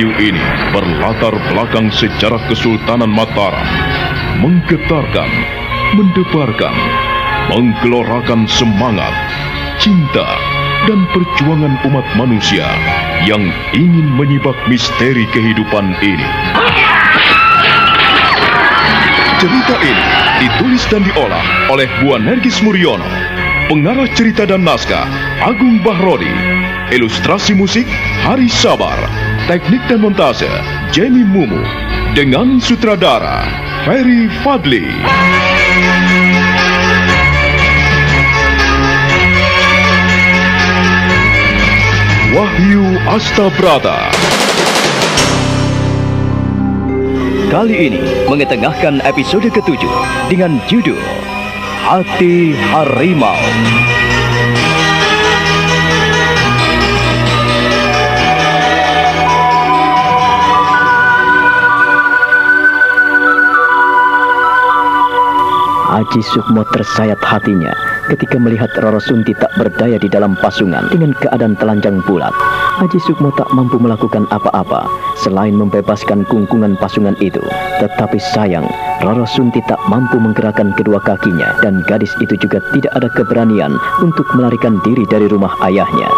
Radio ini berlatar belakang sejarah Kesultanan Mataram. Menggetarkan, mendebarkan, menggelorakan semangat, cinta, dan perjuangan umat manusia yang ingin menyibak misteri kehidupan ini. Cerita ini ditulis dan diolah oleh Bu Nergis Muriono. Pengarah cerita dan naskah Agung Bahrodi. Ilustrasi musik Hari Sabar. Teknik dan montase Jamie Mumu. Dengan sutradara Ferry Fadli. Wahyu Astabrata. Kali ini mengetengahkan episode ketujuh dengan judul Hati Harimau. Haji Sukmo tersayat hatinya ketika melihat Roro Sunti tak berdaya di dalam pasungan dengan keadaan telanjang bulat. Haji Sukmo tak mampu melakukan apa-apa selain membebaskan kungkungan pasungan itu. Tetapi sayang, Roro Sunti tak mampu menggerakkan kedua kakinya dan gadis itu juga tidak ada keberanian untuk melarikan diri dari rumah ayahnya.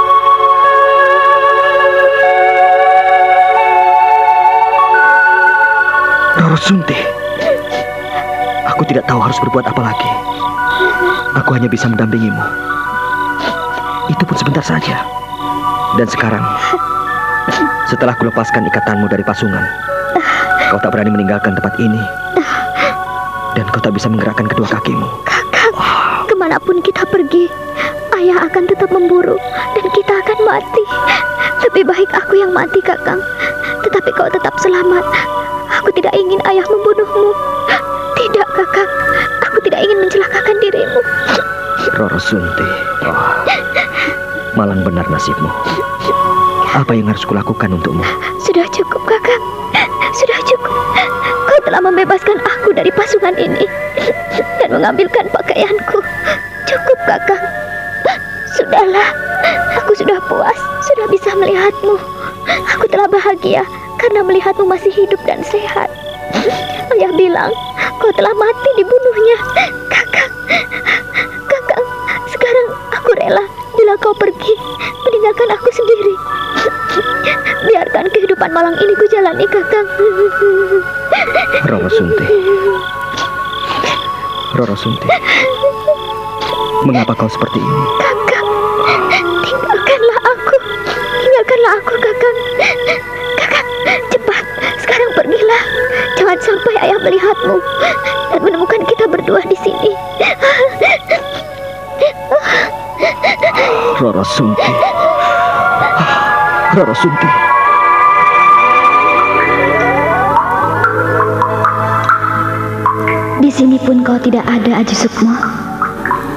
Roro Sunti. Aku tidak tahu harus berbuat apa lagi. Aku hanya bisa mendampingimu. Itu pun sebentar saja. Dan sekarang, setelah kulepaskan ikatanmu dari pasungan, kau tak berani meninggalkan tempat ini. Dan kau tak bisa menggerakkan kedua kakimu. Kakak, ke mana pun kita pergi, ayah akan tetap memburu dan kita akan mati. Lebih baik aku yang mati, Kakang. Tetapi kau tetap selamat. Aku tidak ingin ayah membunuhmu. Tidak, Kakang. Aku tidak ingin mencelakakan dirimu. Roro Sunti. Oh, malang benar nasibmu. Apa yang harus kulakukan untukmu? Sudah cukup, Kakang. Sudah cukup. Kau telah membebaskan aku dari pasungan ini dan mengambilkan pakaianku. Cukup, Kakang. Sudahlah. Aku sudah puas, sudah bisa melihatmu. Aku telah bahagia karena melihatmu masih hidup dan sehat. Ayah bilang kau telah mati dibunuhnya. Kakang, kakang, sekarang aku rela bila kau pergi meninggalkan aku sendiri. Biarkan kehidupan malang ini ku jalani, kakang. Roro Sunti. Roro Sunti. Mengapa kau seperti ini? Kakang, melihatmu dan menemukan kita berdua di sini. Roro Sunti. Roro Sunti. Di sini pun kau tidak ada, Aji Sukmo.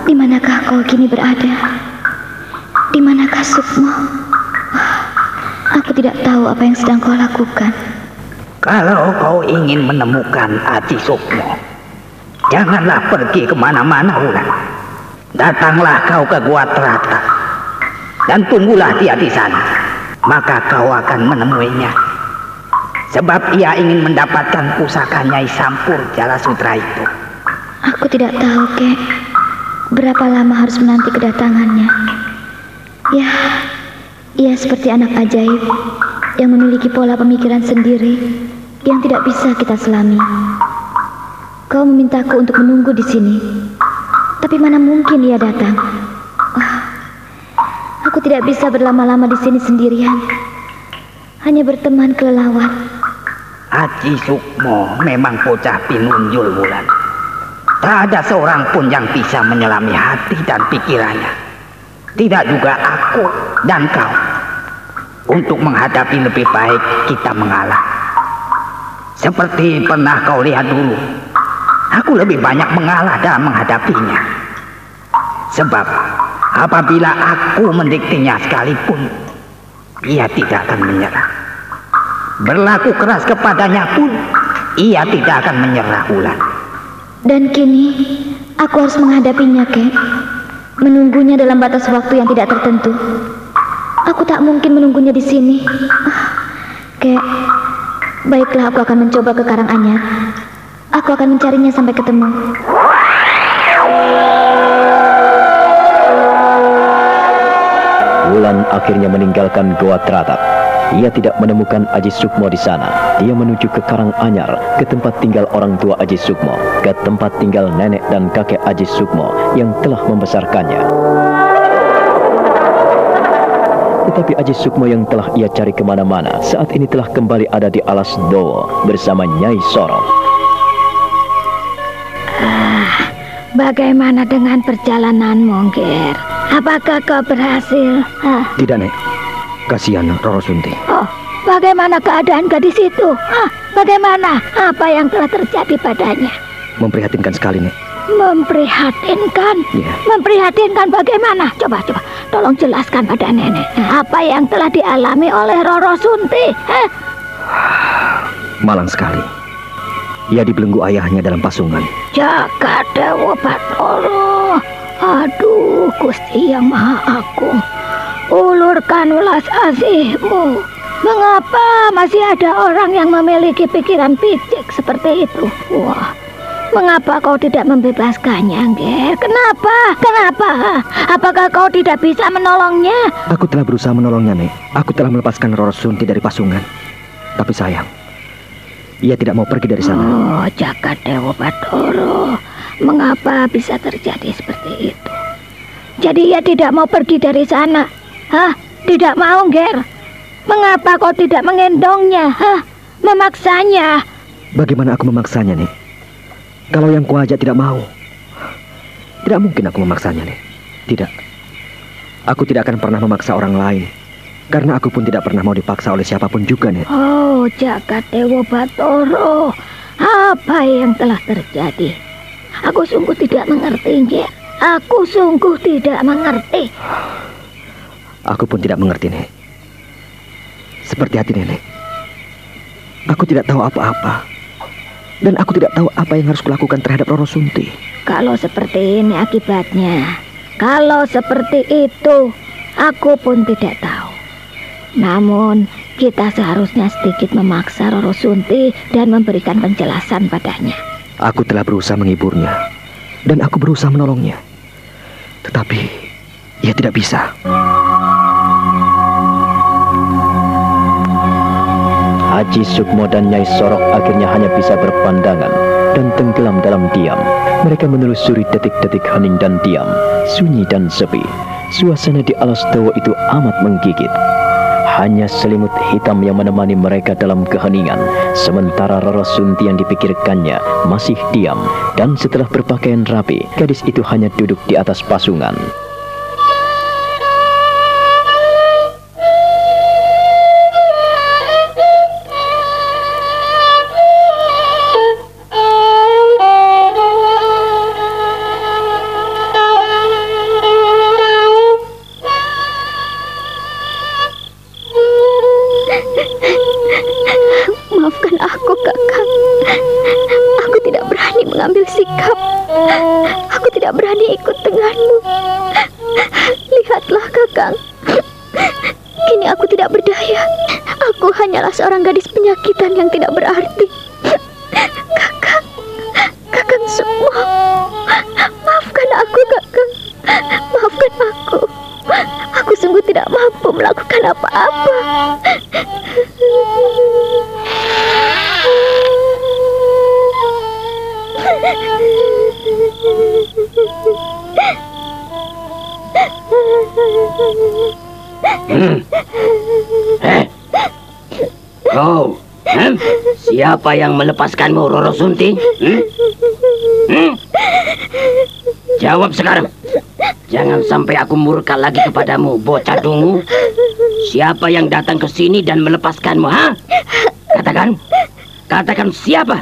Di manakah kau kini berada? Di manakah Sukmo? Aku tidak tahu apa yang sedang kau lakukan. Kalau kau ingin menemukan Aji Sukmo, janganlah pergi ke mana-mana, Wulan. Datanglah kau ke Gua Terata dan tunggulah dia di sana. Maka kau akan menemuinya. Sebab ia ingin mendapatkan pusaka Nyai Sampur Jala Sutra itu. Aku tidak tahu, Kek. Berapa lama harus menanti kedatangannya? Ya, ia seperti anak ajaib yang memiliki pola pemikiran sendiri yang tidak bisa kita selami. Kau memintaku untuk menunggu di sini, tapi mana mungkin ia datang? Ah, aku tidak bisa berlama-lama di sini sendirian. Hanya berteman kelelawar. Haji Sukmo memang bocah pinunjul Wulan. Tak ada seorang pun yang bisa menyelami hati dan pikirannya. Tidak juga aku dan kau. Untuk menghadapi lebih baik kita mengalah. Seperti pernah kau lihat dulu. Aku lebih banyak mengalah dalam menghadapinya. Sebab apabila aku mendiktinya sekalipun, ia tidak akan menyerah. Berlaku keras kepadanya pun, ia tidak akan menyerah Wulan. Dan kini, aku harus menghadapinya, Kek. Menunggunya dalam batas waktu yang tidak tertentu. Aku tak mungkin menunggunya di sini. Ah, Kek, baiklah aku akan mencoba ke Karanganyar. Aku akan mencarinya sampai ketemu. Wulan akhirnya meninggalkan Goa Teratak. Ia tidak menemukan Aji Sukmo di sana. Dia menuju ke Karanganyar, ke tempat tinggal orang tua Aji Sukmo, ke tempat tinggal nenek dan kakek Aji Sukmo yang telah membesarkannya. Tetapi Aji Sukmo yang telah ia cari ke mana-mana saat ini telah kembali ada di alas Dowo bersama Nyai Sorok. Bagaimana dengan perjalananmu, Ger? Apakah kau berhasil? Hah? Tidak, Nek. Kasihan Roro Sunti. Oh, bagaimana keadaan gadis itu? Hah? Bagaimana? Apa yang telah terjadi padanya? Memprihatinkan sekali, Nek. Memprihatinkan? Iya. Memprihatinkan bagaimana? Coba, coba. Tolong jelaskan pada nenek. Apa yang telah dialami oleh Roro Sunti? Hah? Malang sekali. Ia dibelenggu ayahnya dalam pasungan. Jaga Dewa Batoro. Aduh, Gusti yang Maha Agung. Ulurkan ulas asihmu. Mengapa masih ada orang yang memiliki pikiran picik seperti itu? Wah, mengapa kau tidak membebaskannya, Ger? Kenapa? Kenapa? Apakah kau tidak bisa menolongnya? Aku telah berusaha menolongnya, Nek. Aku telah melepaskan Roro Sunti dari pasungan. Tapi sayang, ia tidak mau pergi dari sana. Oh, jaga Dewa Batoro. Mengapa bisa terjadi seperti itu? Jadi ia tidak mau pergi dari sana. Hah? Tidak mau, Ger? Mengapa kau tidak mengendongnya? Hah? Memaksanya? Bagaimana aku memaksanya, Nek? Kalau yang kuajak tidak mau. Tidak mungkin aku memaksanya, Nek. Tidak. Aku tidak akan pernah memaksa orang lain. Karena aku pun tidak pernah mau dipaksa oleh siapa pun juga, Nek. Oh, jagat Dewa Batoro. Apa yang telah terjadi? Aku sungguh tidak mengerti, Ger. Aku sungguh tidak mengerti. Aku pun tidak mengerti, Nek. Seperti hati nenek. Aku tidak tahu apa-apa. Dan aku tidak tahu apa yang harus kulakukan terhadap Roro Sunti. Kalau seperti ini akibatnya. Kalau seperti itu, aku pun tidak tahu. Namun, kita seharusnya sedikit memaksa Roro Sunti dan memberikan penjelasan padanya. Aku telah berusaha menghiburnya. Dan aku berusaha menolongnya. Tetapi, ia tidak bisa. Haji Sukmo dan Nyai Sorok akhirnya hanya bisa berpandangan dan tenggelam dalam diam. Mereka menelusuri detik-detik hening dan diam, sunyi dan sepi. Suasana di alas Dowo itu amat menggigit. Hanya selimut hitam yang menemani mereka dalam keheningan, sementara Roro Sunti yang dipikirkannya masih diam. Dan setelah berpakaian rapi, gadis itu hanya duduk di atas pasungan. Seorang gadis penyakitan yang siapa yang melepaskanmu, Roro Sunti? Hmm? Hmm? Jawab sekarang. Jangan sampai aku murka lagi kepadamu, bocah dungu. Siapa yang datang ke sini dan melepaskanmu, ha? Katakan. Katakan siapa?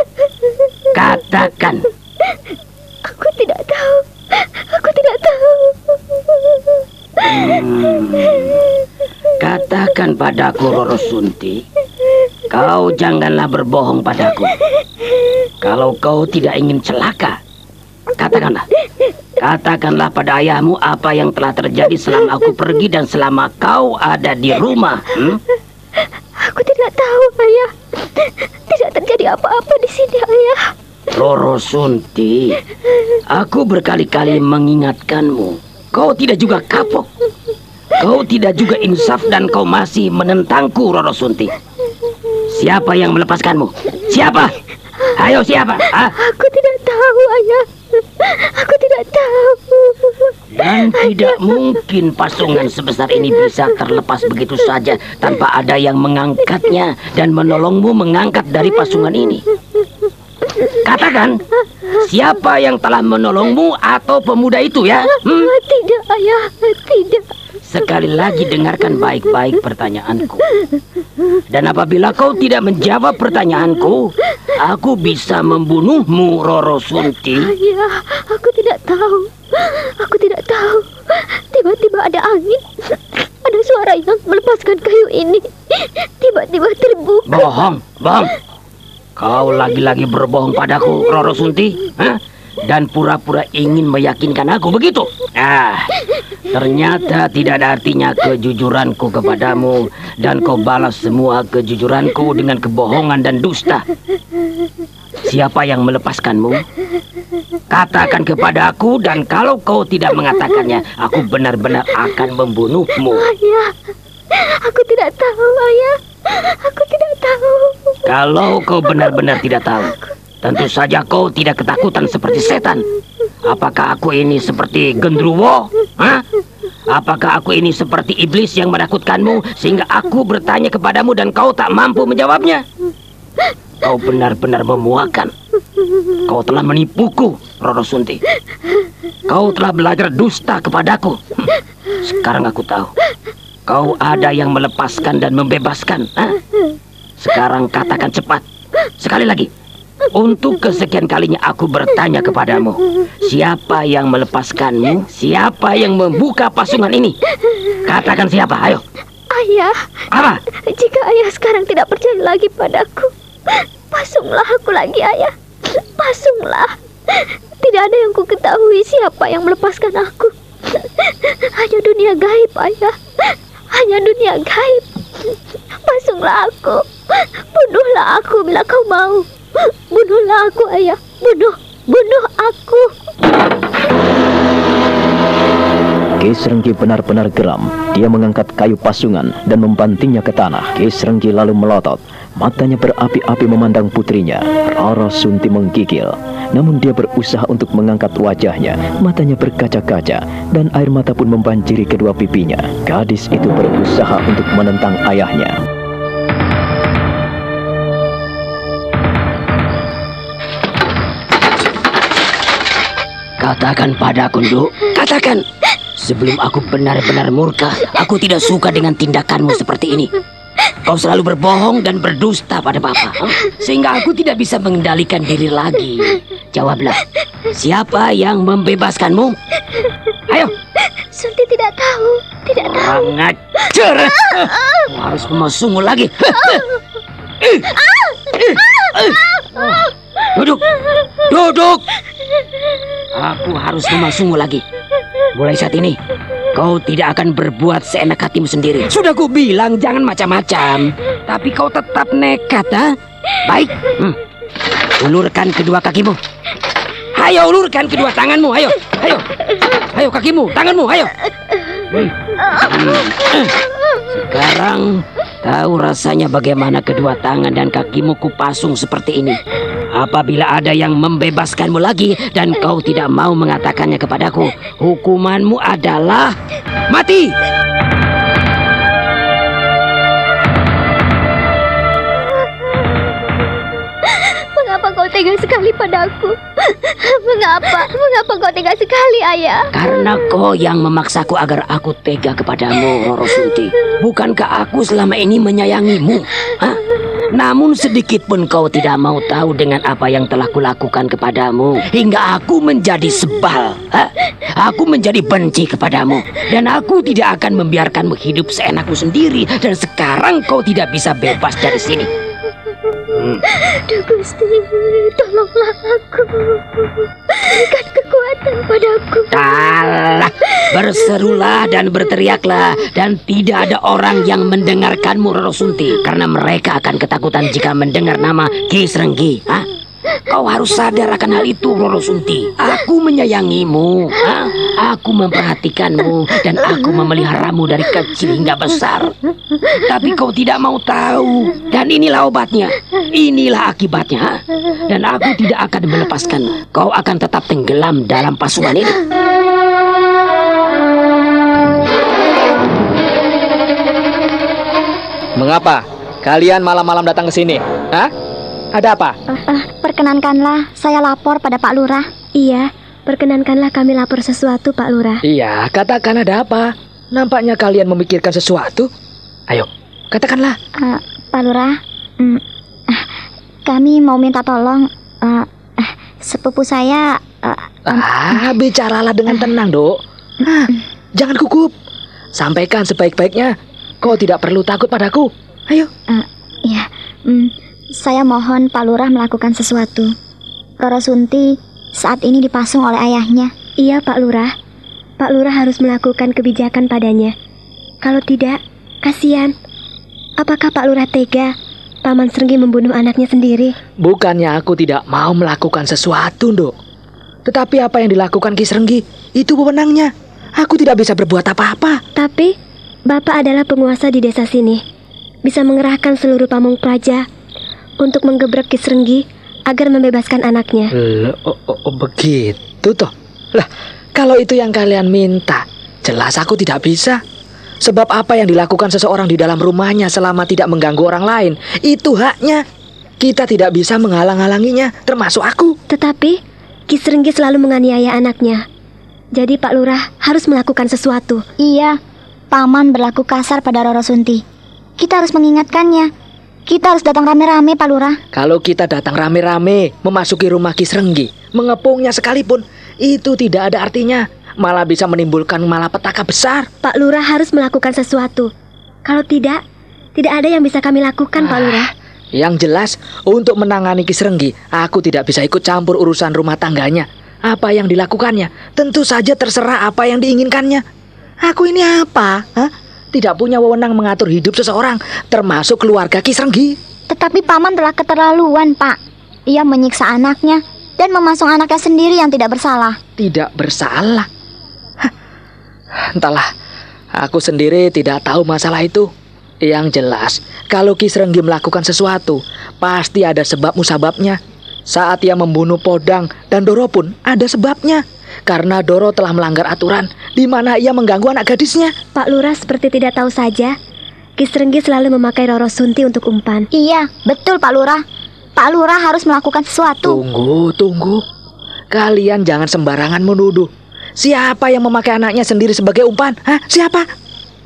Katakan. Aku tidak tahu. Aku tidak tahu. Katakan padaku Roro Sunti, kau janganlah berbohong padaku. Kalau kau tidak ingin celaka, katakanlah. Katakanlah pada ayahmu apa yang telah terjadi selama aku pergi dan selama kau ada di rumah. Hmm? Aku tidak tahu, ayah. Tidak terjadi apa-apa di sini, ayah. Roro Sunti, aku berkali-kali mengingatkanmu. Kau tidak juga kapok. Kau tidak juga insaf dan kau masih menentangku, Roro Sunti. Siapa yang melepaskanmu? Siapa? Ayo siapa? Hah? Aku tidak tahu, ayah. Aku tidak tahu. Dan tidak mungkin pasungan sebesar ini bisa terlepas begitu saja tanpa ada yang mengangkatnya dan menolongmu mengangkat dari pasungan ini. Katakan, siapa yang telah menolongmu atau pemuda itu ya? Hmm? Tidak, ayah. Tidak. Sekali lagi dengarkan baik-baik pertanyaanku. Dan apabila kau tidak menjawab pertanyaanku, aku bisa membunuhmu, Roro Sunti. Ayah, aku tidak tahu. Aku tidak tahu. Tiba-tiba ada angin. Ada suara yang melepaskan kayu ini. Tiba-tiba terbuka. Bohong, bohong. Kau lagi-lagi berbohong padaku, Roro Sunti. Hah? Dan pura-pura ingin meyakinkan aku begitu. Ah, ternyata tidak ada artinya kejujuranku kepadamu dan kau balas semua kejujuranku dengan kebohongan dan dusta. Siapa yang melepaskanmu? Katakan kepada aku dan kalau kau tidak mengatakannya, aku benar-benar akan membunuhmu. Ayah, aku tidak tahu, ayah. Aku tidak tahu. Kalau kau benar-benar tidak tahu, tentu saja kau tidak ketakutan seperti setan. Apakah aku ini seperti gendruwo? Hah? Apakah aku ini seperti iblis yang menakutkanmu sehingga aku bertanya kepadamu dan kau tak mampu menjawabnya? Kau benar-benar memuakan. Kau telah menipuku, Roro Sunti. Kau telah belajar dusta kepadaku. Hm, Sekarang aku tahu. Kau ada yang melepaskan dan membebaskan. Hah? Sekarang katakan cepat. Sekali lagi. Untuk kesekian kalinya aku bertanya kepadamu. Siapa yang melepaskanmu? Siapa yang membuka pasungan ini? Katakan siapa, ayo. Ayah, Apa? jika ayah sekarang tidak percaya lagi padaku, pasunglah aku lagi, ayah. Pasunglah. Tidak ada yang ku ketahui siapa yang melepaskan aku. Hanya dunia gaib, ayah. Hanya dunia gaib. Pasunglah aku. Bunuhlah aku bila kau mau. Bunuhlah aku, ayah. Bunuh. Bunuh aku. Kisrenggi benar-benar geram. Dia mengangkat kayu pasungan dan membantingnya ke tanah. Kisrenggi lalu melotot. Matanya berapi-api memandang putrinya. Roro Sunti menggigil. Namun dia berusaha untuk mengangkat wajahnya. Matanya berkaca-kaca dan air mata pun membanjiri kedua pipinya. Gadis itu berusaha untuk menentang ayahnya. Katakan padaku, Nduk. Katakan. Sebelum aku benar-benar murka, aku tidak suka dengan tindakanmu seperti ini. Kau selalu berbohong dan berdusta pada Papa. Sehingga aku tidak bisa mengendalikan diri lagi. Jawablah, siapa yang membebaskanmu? Ayo, Sunti tidak tahu. Tidak tahu. orang ajar. Kau harus memasungmu lagi. Duduk, duduk. Aku harus memasungmu lagi. Mulai saat ini, kau tidak akan berbuat seenak hatimu sendiri. Sudah ku bilang jangan macam-macam. Tapi kau tetap nekat, ha? Baik. Hmm. Ulurkan kedua kakimu. Ayo ulurkan kedua tanganmu, ayo. Ayo. Ayo kakimu, tanganmu, ayo. Hmm. Hmm. Sekarang tahu rasanya bagaimana kedua tangan dan kakimu kupasung seperti ini. Apabila ada yang membebaskanmu lagi dan kau tidak mau mengatakannya kepadaku, hukumanmu adalah mati. Tega sekali padaku? Mengapa? Mengapa kau tega sekali, ayah? Karena kau yang memaksaku agar aku tega kepadamu, Roro Sunti. Bukankah aku selama ini menyayangimu? Hah? Namun sedikit pun kau tidak mau tahu dengan apa yang telah kulakukan kepadamu hingga aku menjadi sebal. Ha? Aku menjadi benci kepadamu dan aku tidak akan membiarkanmu hidup seenakmu sendiri dan sekarang kau tidak bisa bebas dari sini. Hmm. Gusti, tolonglah aku. Berikan kekuatan padaku. Alah, berserulah dan berteriaklah dan tidak ada orang yang mendengarkanmu Roro Sunti karena mereka akan ketakutan jika mendengar nama Ki Serenggi. Hah? Kau harus sadar akan hal itu, Roro Sunti. Aku menyayangimu, ha? aku memperhatikanmu, dan aku memeliharamu dari kecil hingga besar. Tapi kau tidak mau tahu, dan inilah obatnya, inilah akibatnya. Ha? Dan aku tidak akan melepaskan. Kau akan tetap tenggelam dalam pasukan ini. Mengapa kalian malam-malam datang ke sini? Hah? Ada apa? Uh, uh, perkenankanlah saya lapor pada Pak Lurah. Iya, perkenankanlah kami lapor sesuatu Pak Lurah. Iya, katakan ada apa? Nampaknya kalian memikirkan sesuatu. Ayo, katakanlah. Uh, Pak Lurah, mm, uh, kami mau minta tolong. Uh, uh, sepupu saya. Uh, ah, bicaralah dengan tenang, dok. Nah, jangan gugup. Sampaikan sebaik-baiknya. Kau tidak perlu takut padaku. Ayo. Uh, ya, mm, saya mohon Pak Lurah melakukan sesuatu. Roro Sunti saat ini dipasung oleh ayahnya. Iya, Pak Lurah. Pak Lurah harus melakukan kebijakan padanya. Kalau tidak, kasihan. Apakah Pak Lurah tega Paman Serenggi membunuh anaknya sendiri? Bukannya aku tidak mau melakukan sesuatu, Dok. Tetapi apa yang dilakukan Ki Serenggi itu wewenangnya. Aku tidak bisa berbuat apa-apa. Tapi Bapak adalah penguasa di desa sini. Bisa mengerahkan seluruh pamung praja untuk menggebrak Kisrenggi agar membebaskan anaknya. Loh, oh, oh, oh, begitu toh. Lah, kalau itu yang kalian minta, jelas aku tidak bisa. Sebab apa yang dilakukan seseorang di dalam rumahnya selama tidak mengganggu orang lain, itu haknya. Kita tidak bisa menghalang-halanginya, termasuk aku. Tetapi, Kisrenggi selalu menganiaya anaknya. Jadi Pak Lurah harus melakukan sesuatu. Iya, Paman berlaku kasar pada Roro Sunti. Kita harus mengingatkannya kita harus datang rame-rame, Pak Lurah. Kalau kita datang rame-rame, memasuki rumah Kisrenggi, mengepungnya sekalipun, itu tidak ada artinya. Malah bisa menimbulkan malapetaka besar. Pak Lurah harus melakukan sesuatu. Kalau tidak, tidak ada yang bisa kami lakukan, ah, Pak Lurah. Yang jelas, untuk menangani Kisrenggi, aku tidak bisa ikut campur urusan rumah tangganya. Apa yang dilakukannya, tentu saja terserah apa yang diinginkannya. Aku ini apa? Hah? Tidak punya wewenang mengatur hidup seseorang, termasuk keluarga Kisrenggi. Tetapi paman telah keterlaluan, Pak. Ia menyiksa anaknya dan memasung anaknya sendiri yang tidak bersalah. Tidak bersalah? Hah. Entahlah, aku sendiri tidak tahu masalah itu. Yang jelas, kalau Kisrenggi melakukan sesuatu, pasti ada sebab musababnya. Saat ia membunuh Podang dan Doro pun ada sebabnya. Karena Doro telah melanggar aturan di mana ia mengganggu anak gadisnya. Pak Lurah seperti tidak tahu saja. Kisrenggi selalu memakai Roro Sunti untuk umpan. Iya, betul Pak Lurah. Pak Lurah harus melakukan sesuatu. Tunggu, tunggu. Kalian jangan sembarangan menuduh. Siapa yang memakai anaknya sendiri sebagai umpan? Hah? Siapa?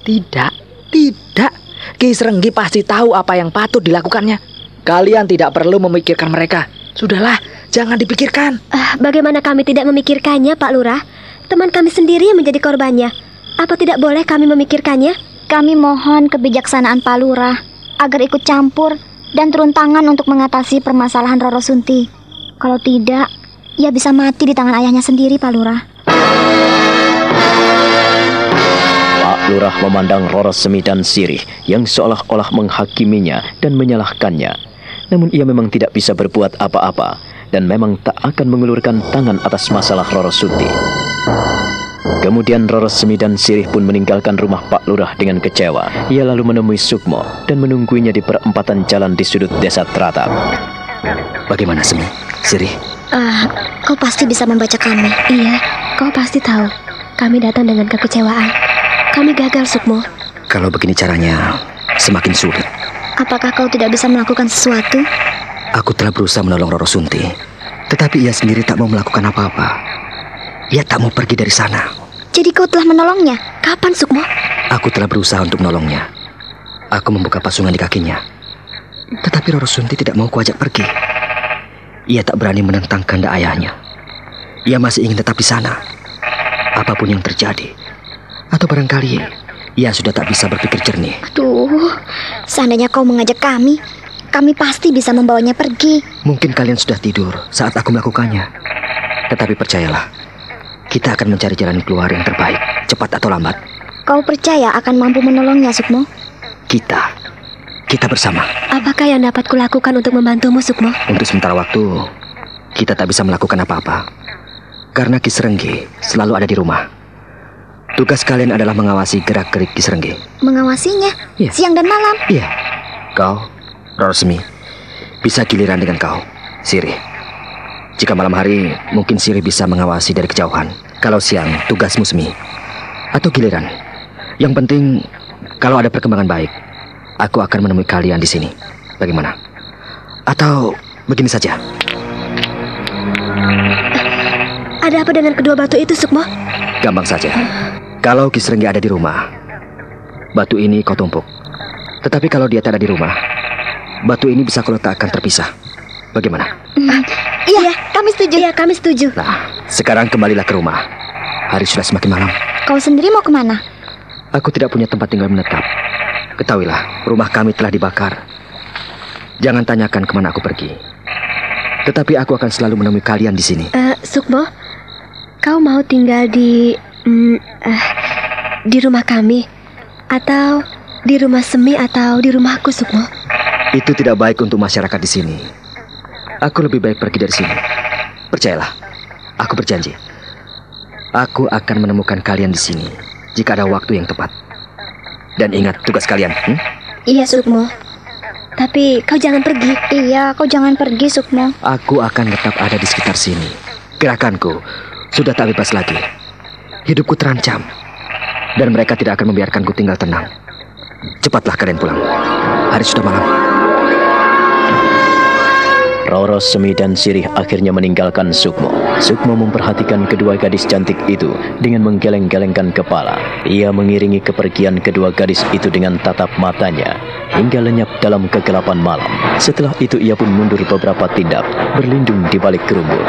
Tidak, tidak. Kisrenggi pasti tahu apa yang patut dilakukannya. Kalian tidak perlu memikirkan mereka. Sudahlah, jangan dipikirkan. Uh, bagaimana kami tidak memikirkannya, Pak Lurah? Teman kami sendiri yang menjadi korbannya. Apa tidak boleh kami memikirkannya? Kami mohon kebijaksanaan Pak Lurah agar ikut campur dan turun tangan untuk mengatasi permasalahan Roro Sunti. Kalau tidak, ia bisa mati di tangan ayahnya sendiri, Pak Lurah. Pak Lurah memandang Roro Semi dan Sirih yang seolah-olah menghakiminya dan menyalahkannya. Namun ia memang tidak bisa berbuat apa-apa dan memang tak akan mengulurkan tangan atas masalah Roro Sunti. Kemudian Roro Semi dan Sirih pun meninggalkan rumah Pak Lurah dengan kecewa. Ia lalu menemui Sukmo dan menungguinya di perempatan jalan di sudut desa Tratap. Bagaimana Semi? Sirih? Uh, kau pasti bisa membaca kami. Iya, kau pasti tahu. Kami datang dengan kekecewaan. Kami gagal, Sukmo. Kalau begini caranya, semakin sulit. Apakah kau tidak bisa melakukan sesuatu? Aku telah berusaha menolong Roro Sunti, tetapi ia sendiri tak mau melakukan apa-apa. Ia tak mau pergi dari sana. Jadi kau telah menolongnya? Kapan, Sukmo? Aku telah berusaha untuk menolongnya. Aku membuka pasungan di kakinya. Tetapi Roro Sunti tidak mau kuajak pergi. Ia tak berani menentang kehendak ayahnya. Ia masih ingin tetap di sana. Apa pun yang terjadi. Atau barangkali ia sudah tak bisa berpikir jernih. Tuh, seandainya kau mengajak kami, kami pasti bisa membawanya pergi. Mungkin kalian sudah tidur saat aku melakukannya. Tetapi percayalah, kita akan mencari jalan keluar yang terbaik, cepat atau lambat. Kau percaya akan mampu menolongnya, Sukmo? Kita, kita bersama. Apakah yang dapat kulakukan untuk membantumu, Sukmo? Untuk sementara waktu, kita tak bisa melakukan apa-apa. Karena Kisrenggi selalu ada di rumah. Tugas kalian adalah mengawasi gerak-gerik Kisrenggi. Mengawasinya Iya. siang dan malam. Iya, kau, Rosmi, bisa giliran dengan kau, Siri. Jika malam hari, mungkin Siri bisa mengawasi dari kejauhan. Kalau siang, tugas Musmi. Atau giliran. Yang penting, kalau ada perkembangan baik, aku akan menemui kalian di sini. Bagaimana? Atau begini saja. Ada apa dengan kedua batu itu, Sukmo? Gampang saja. Kalau Kisrenggi ada di rumah, batu ini kau tumpuk. Tetapi kalau dia tak ada di rumah, batu ini bisa kau letakkan terpisah. Bagaimana? Iya, kami setuju. Iya, kami setuju. Nah, sekarang kembalilah ke rumah. Hari sudah semakin malam. Kau sendiri mau ke mana? Aku tidak punya tempat tinggal menetap. Ketahuilah, rumah kami telah dibakar. Jangan tanyakan ke mana aku pergi. Tetapi aku akan selalu menemui kalian di sini. Eh, Sukmo, kau mau tinggal di mm, eh, di rumah kami atau di rumah Semi atau di rumahku, Sukmo? Itu tidak baik untuk masyarakat di sini. Aku lebih baik pergi dari sini. Percayalah, aku berjanji. Aku akan menemukan kalian di sini jika ada waktu yang tepat. Dan ingat tugas kalian. hmm? Iya, Sukmo. Tapi kau jangan pergi. Iya, kau jangan pergi, Sukmo. Aku akan tetap ada di sekitar sini. Gerakanku sudah tak bebas lagi. Hidupku terancam. Dan mereka tidak akan membiarkanku tinggal tenang. Cepatlah kalian pulang. Hari sudah malam. Roro, Semi, dan Sirih akhirnya meninggalkan Sukmo. Sukmo memperhatikan kedua gadis cantik itu dengan menggeleng-gelengkan kepala. Ia mengiringi kepergian kedua gadis itu dengan tatap matanya hingga lenyap dalam kegelapan malam. Setelah itu ia pun mundur beberapa tindak, berlindung di balik kerumbul.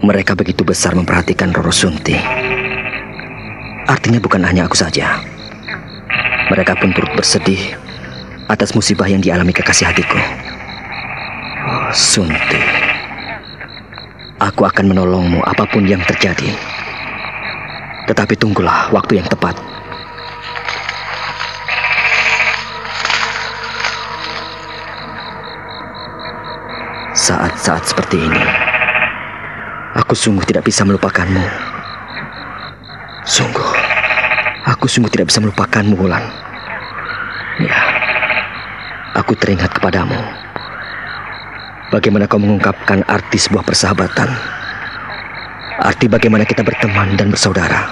Mereka begitu besar memperhatikan Roro Sunti. Artinya bukan hanya aku saja. Mereka pun turut bersedih atas musibah yang dialami kekasih hatiku. Oh, Sunti. Aku akan menolongmu apa pun yang terjadi. Tetapi tunggulah waktu yang tepat. Saat-saat seperti ini, Aku sungguh tidak bisa melupakanmu. Sungguh, aku sungguh tidak bisa melupakanmu, Wulan. Ya, aku teringat kepadamu. Bagaimana kau mengungkapkan arti sebuah persahabatan. Arti bagaimana kita berteman dan bersaudara.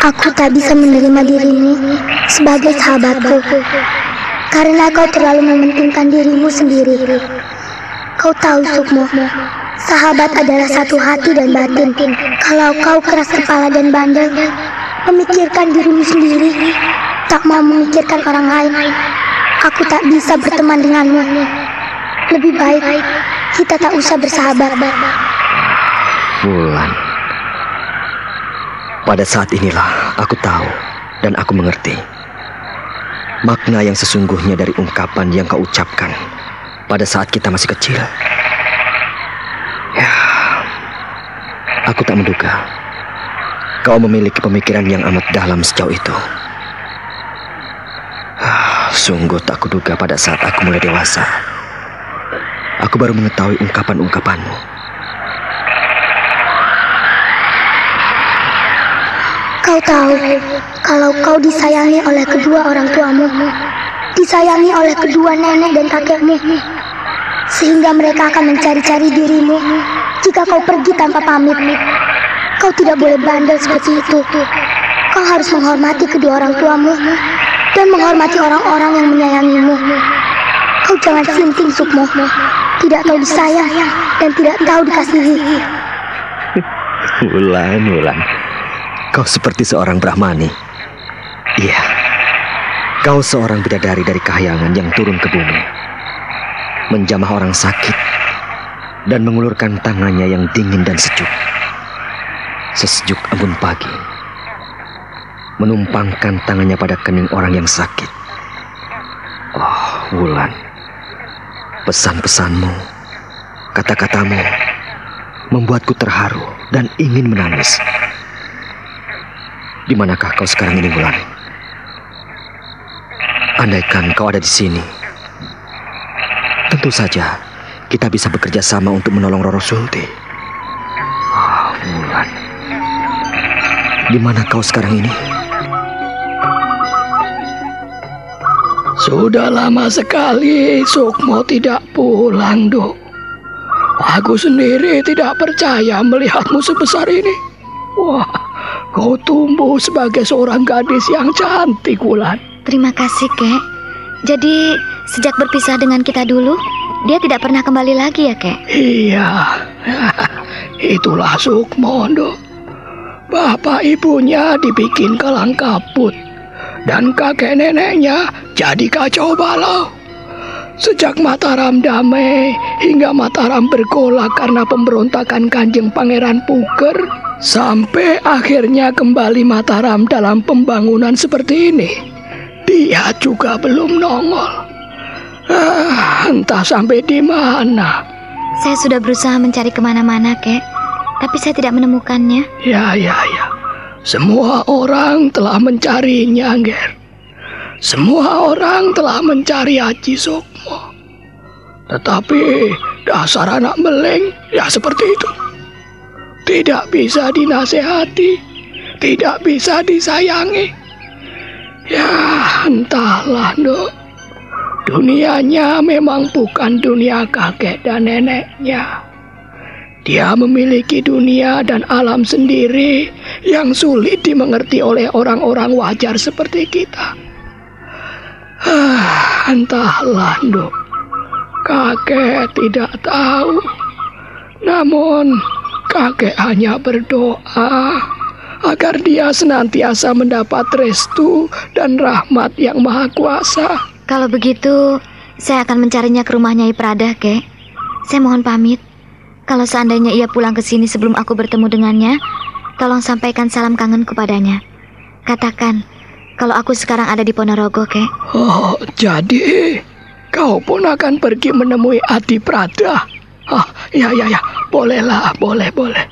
Aku tak bisa menerima dirimu sebagai sahabatku karena kau terlalu mementingkan dirimu sendiri. Kau tahu Sukmo, sahabat adalah satu hati dan batin. Kalau kau keras kepala dan bandel, memikirkan dirimu sendiri, tak mau memikirkan orang lain, aku tak bisa berteman denganmu. Lebih baik kita tak usah bersahabat. Wulan. Pada saat inilah aku tahu dan aku mengerti makna yang sesungguhnya dari ungkapan yang kau ucapkan pada saat kita masih kecil. Ya, aku tak menduga kau memiliki pemikiran yang amat dalam sejauh itu. Ah, Sungguh tak kuduga pada saat aku mulai dewasa. Aku baru mengetahui ungkapan-ungkapanmu. Kau tahu, kalau kau disayangi oleh kedua orang tuamu, disayangi oleh kedua nenek dan kakekmu, sehingga mereka akan mencari-cari dirimu jika kau pergi tanpa pamit. Kau tidak boleh bandel seperti itu. Kau harus menghormati kedua orang tuamu dan menghormati orang-orang yang menyayangimu. Kau jangan sinting, Sukmo. Tidak tahu disayang dan tidak tahu dikasihi. Wulan, Wulan. Kau seperti seorang Brahmani. Iya. Kau seorang bidadari dari kahyangan yang turun ke bumi. Menjamah orang sakit dan mengulurkan tangannya yang dingin dan sejuk. Sesejuk embun pagi. Menumpangkan tangannya pada kening orang yang sakit. Oh, Wulan. Pesan-pesanmu, kata-katamu membuatku terharu dan ingin menangis. Di manakah kau sekarang ini, Wulan? Andaikan kau ada di sini, tentu saja kita bisa bekerja sama untuk menolong Roro Sulti. Ah, Wulan. Di mana kau sekarang ini? Sudah lama sekali Sukmo tidak pulang, Dok. Aku sendiri tidak percaya melihatmu sebesar ini. Wah, kau tumbuh sebagai seorang gadis yang cantik, Wulan. Terima kasih, Kek. Jadi, sejak berpisah dengan kita dulu, dia tidak pernah kembali lagi ya, Kek? Iya, itulah Sukmo, Dok. Bapak ibunya dibikin kalang kabut dan kakek neneknya jadi kacau balau. Sejak Mataram damai hingga Mataram bergolak karena pemberontakan Kanjeng Pangeran Puker, sampai akhirnya kembali Mataram dalam pembangunan seperti ini. Dia juga belum nongol. Ah, entah sampai di mana. Saya sudah berusaha mencari ke mana-mana, Kek. Tapi saya tidak menemukannya. Ya, ya, ya. Semua orang telah mencarinya, Ger. Semua orang telah mencari Haji Sukmo. Tetapi dasar anak meleng ya seperti itu. Tidak bisa dinasehati, tidak bisa disayangi. Ya, entahlah, Dok. Dunianya memang bukan dunia kakek dan neneknya. Dia memiliki dunia dan alam sendiri yang sulit dimengerti oleh orang-orang wajar seperti kita. Ah, entahlah, Dok. Kakek tidak tahu. Namun, kakek hanya berdoa agar dia senantiasa mendapat restu dan rahmat yang maha kuasa. Kalau begitu, saya akan mencarinya ke rumahnya Iprada, Kek. Saya mohon pamit. Kalau seandainya ia pulang ke sini sebelum aku bertemu dengannya, tolong sampaikan salam kangen kepadanya. Katakan, kalau aku sekarang ada di Ponorogo, kek. Oh, jadi kau pun akan pergi menemui Adi Prada? Ah, ya, ya, ya, bolehlah, boleh, boleh.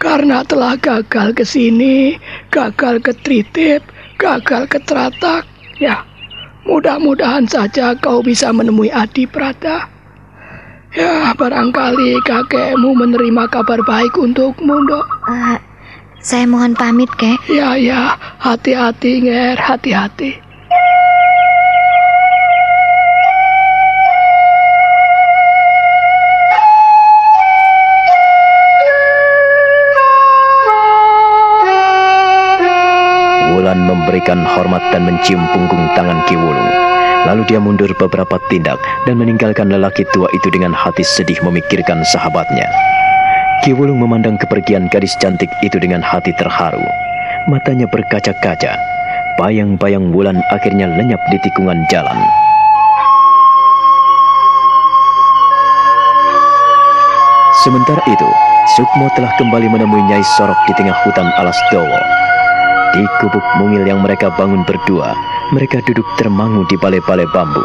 Karena telah gagal ke sini, gagal ke Tritip, gagal ke Teratak, ya, mudah-mudahan saja kau bisa menemui Adi Prada. Ya, barangkali kakekmu menerima kabar baik untukmu, dok. Uh, saya mohon pamit, kek. Ya, ya, hati-hati, Nger, hati-hati. Wulan memberikan hormat dan mencium punggung tangan Ki Wulung. Lalu dia mundur beberapa tindak dan meninggalkan lelaki tua itu dengan hati sedih memikirkan sahabatnya. Ki Wulung memandang kepergian gadis cantik itu dengan hati terharu. Matanya berkaca-kaca. Bayang-bayang Wulan akhirnya lenyap di tikungan jalan. Sementara itu, Sukmo telah kembali menemui Nyai Sorok di tengah hutan alas Dowo. Di gubuk mungil yang mereka bangun berdua, mereka duduk termangu di balai-balai bambu.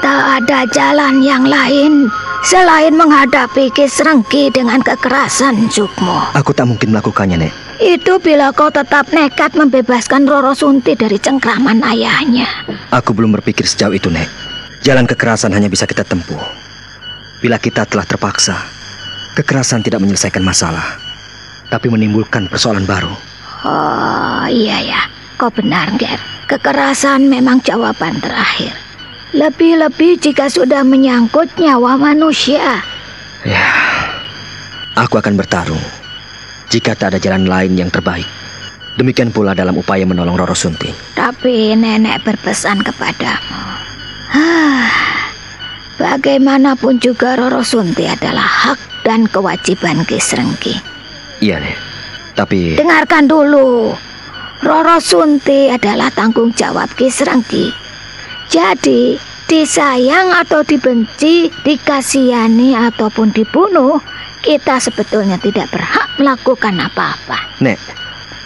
Tak ada jalan yang lain selain menghadapi Kisrengki dengan kekerasan, Sukmo. Aku tak mungkin melakukannya, Nek. Itu bila kau tetap nekat membebaskan Roro Sunti dari cengkraman ayahnya. Aku belum berpikir sejauh itu, Nek. Jalan kekerasan hanya bisa kita tempuh Bila kita telah terpaksa, kekerasan tidak menyelesaikan masalah, tapi menimbulkan persoalan baru. Oh iya ya, kau benar, Ger. Kekerasan memang jawaban terakhir. Lebih-lebih jika sudah menyangkut nyawa manusia. Ya, aku akan bertarung jika tak ada jalan lain yang terbaik. Demikian pula dalam upaya menolong Roro Sunti. Tapi nenek berpesan kepadamu. Ah, bagaimanapun juga Roro Sunti adalah hak dan kewajiban Kisrenggi. Iya, Nek. Tapi Dengarkan dulu. Roro Sunti adalah tanggung jawab Kisrenggi. Jadi, disayang atau dibenci, dikasihani ataupun dibunuh, kita sebetulnya tidak berhak melakukan apa-apa. Nek,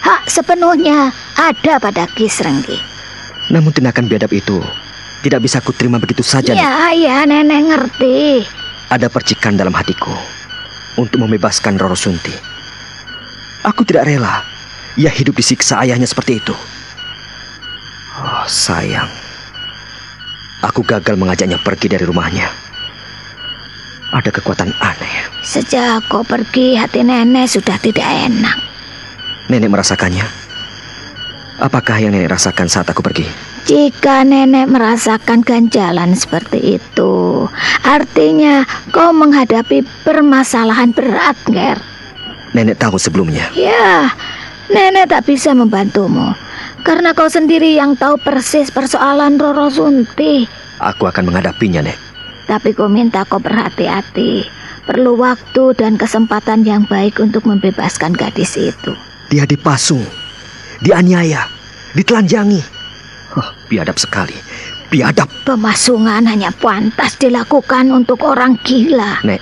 Hak sepenuhnya ada pada Kisrenggi. namun tindakan biadab itu tidak bisa kuterima begitu saja. Ya, ya, nenek ngerti. Ada percikan dalam hatiku untuk membebaskan Roro Sunti. Aku tidak rela ia hidup disiksa ayahnya seperti itu. Oh, sayang. Aku gagal mengajaknya pergi dari rumahnya. Ada kekuatan aneh. Sejak kau pergi, hati nenek sudah tidak enak. Nenek merasakannya. Apakah yang nenek rasakan saat aku pergi? Jika nenek merasakan ganjalan seperti itu, artinya kau menghadapi permasalahan berat, Ger. Nenek tahu sebelumnya. Ya, nenek tak bisa membantumu. Karena kau sendiri yang tahu persis persoalan Roro Sunti. Aku akan menghadapinya, Nek. Tapi kau minta kau berhati-hati. Perlu waktu dan kesempatan yang baik untuk membebaskan gadis itu. Dia dipasung, dianiaya, ditelanjangi. Oh, biadab sekali. Biadab. Pemasungan hanya pantas dilakukan untuk orang gila. Nek,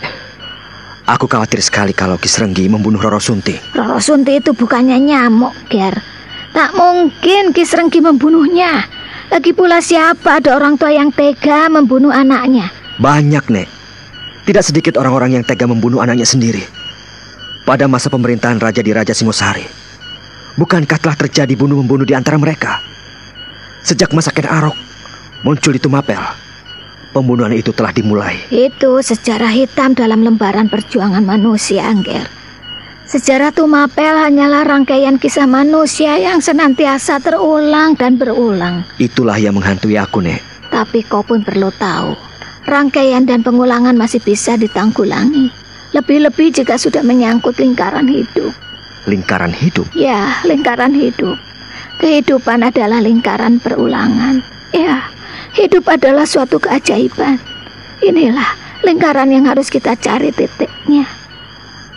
aku khawatir sekali kalau Kisrenggi membunuh Roro Sunti. Roro Sunti itu bukannya nyamuk, Ger. Tak mungkin Kisrenggi membunuhnya. Lagi pula siapa ada orang tua yang tega membunuh anaknya? Banyak, Nek. Tidak sedikit orang-orang yang tega membunuh anaknya sendiri. Pada masa pemerintahan Raja di Raja Singosari, bukankah telah terjadi bunuh-membunuh di antara mereka? Sejak masa Ken Arok muncul di Tumapel, pembunuhan itu telah dimulai. Itu sejarah hitam dalam lembaran perjuangan manusia, Angger. Sejarah Tumapel hanyalah rangkaian kisah manusia yang senantiasa terulang dan berulang. Itulah yang menghantui aku, Nek. Tapi kau pun perlu tahu, rangkaian dan pengulangan masih bisa ditanggulangi. Lebih-lebih jika sudah menyangkut lingkaran hidup. Lingkaran hidup. Ya, lingkaran hidup. Kehidupan adalah lingkaran perulangan. Ya, hidup adalah suatu keajaiban. Inilah lingkaran yang harus kita cari titiknya.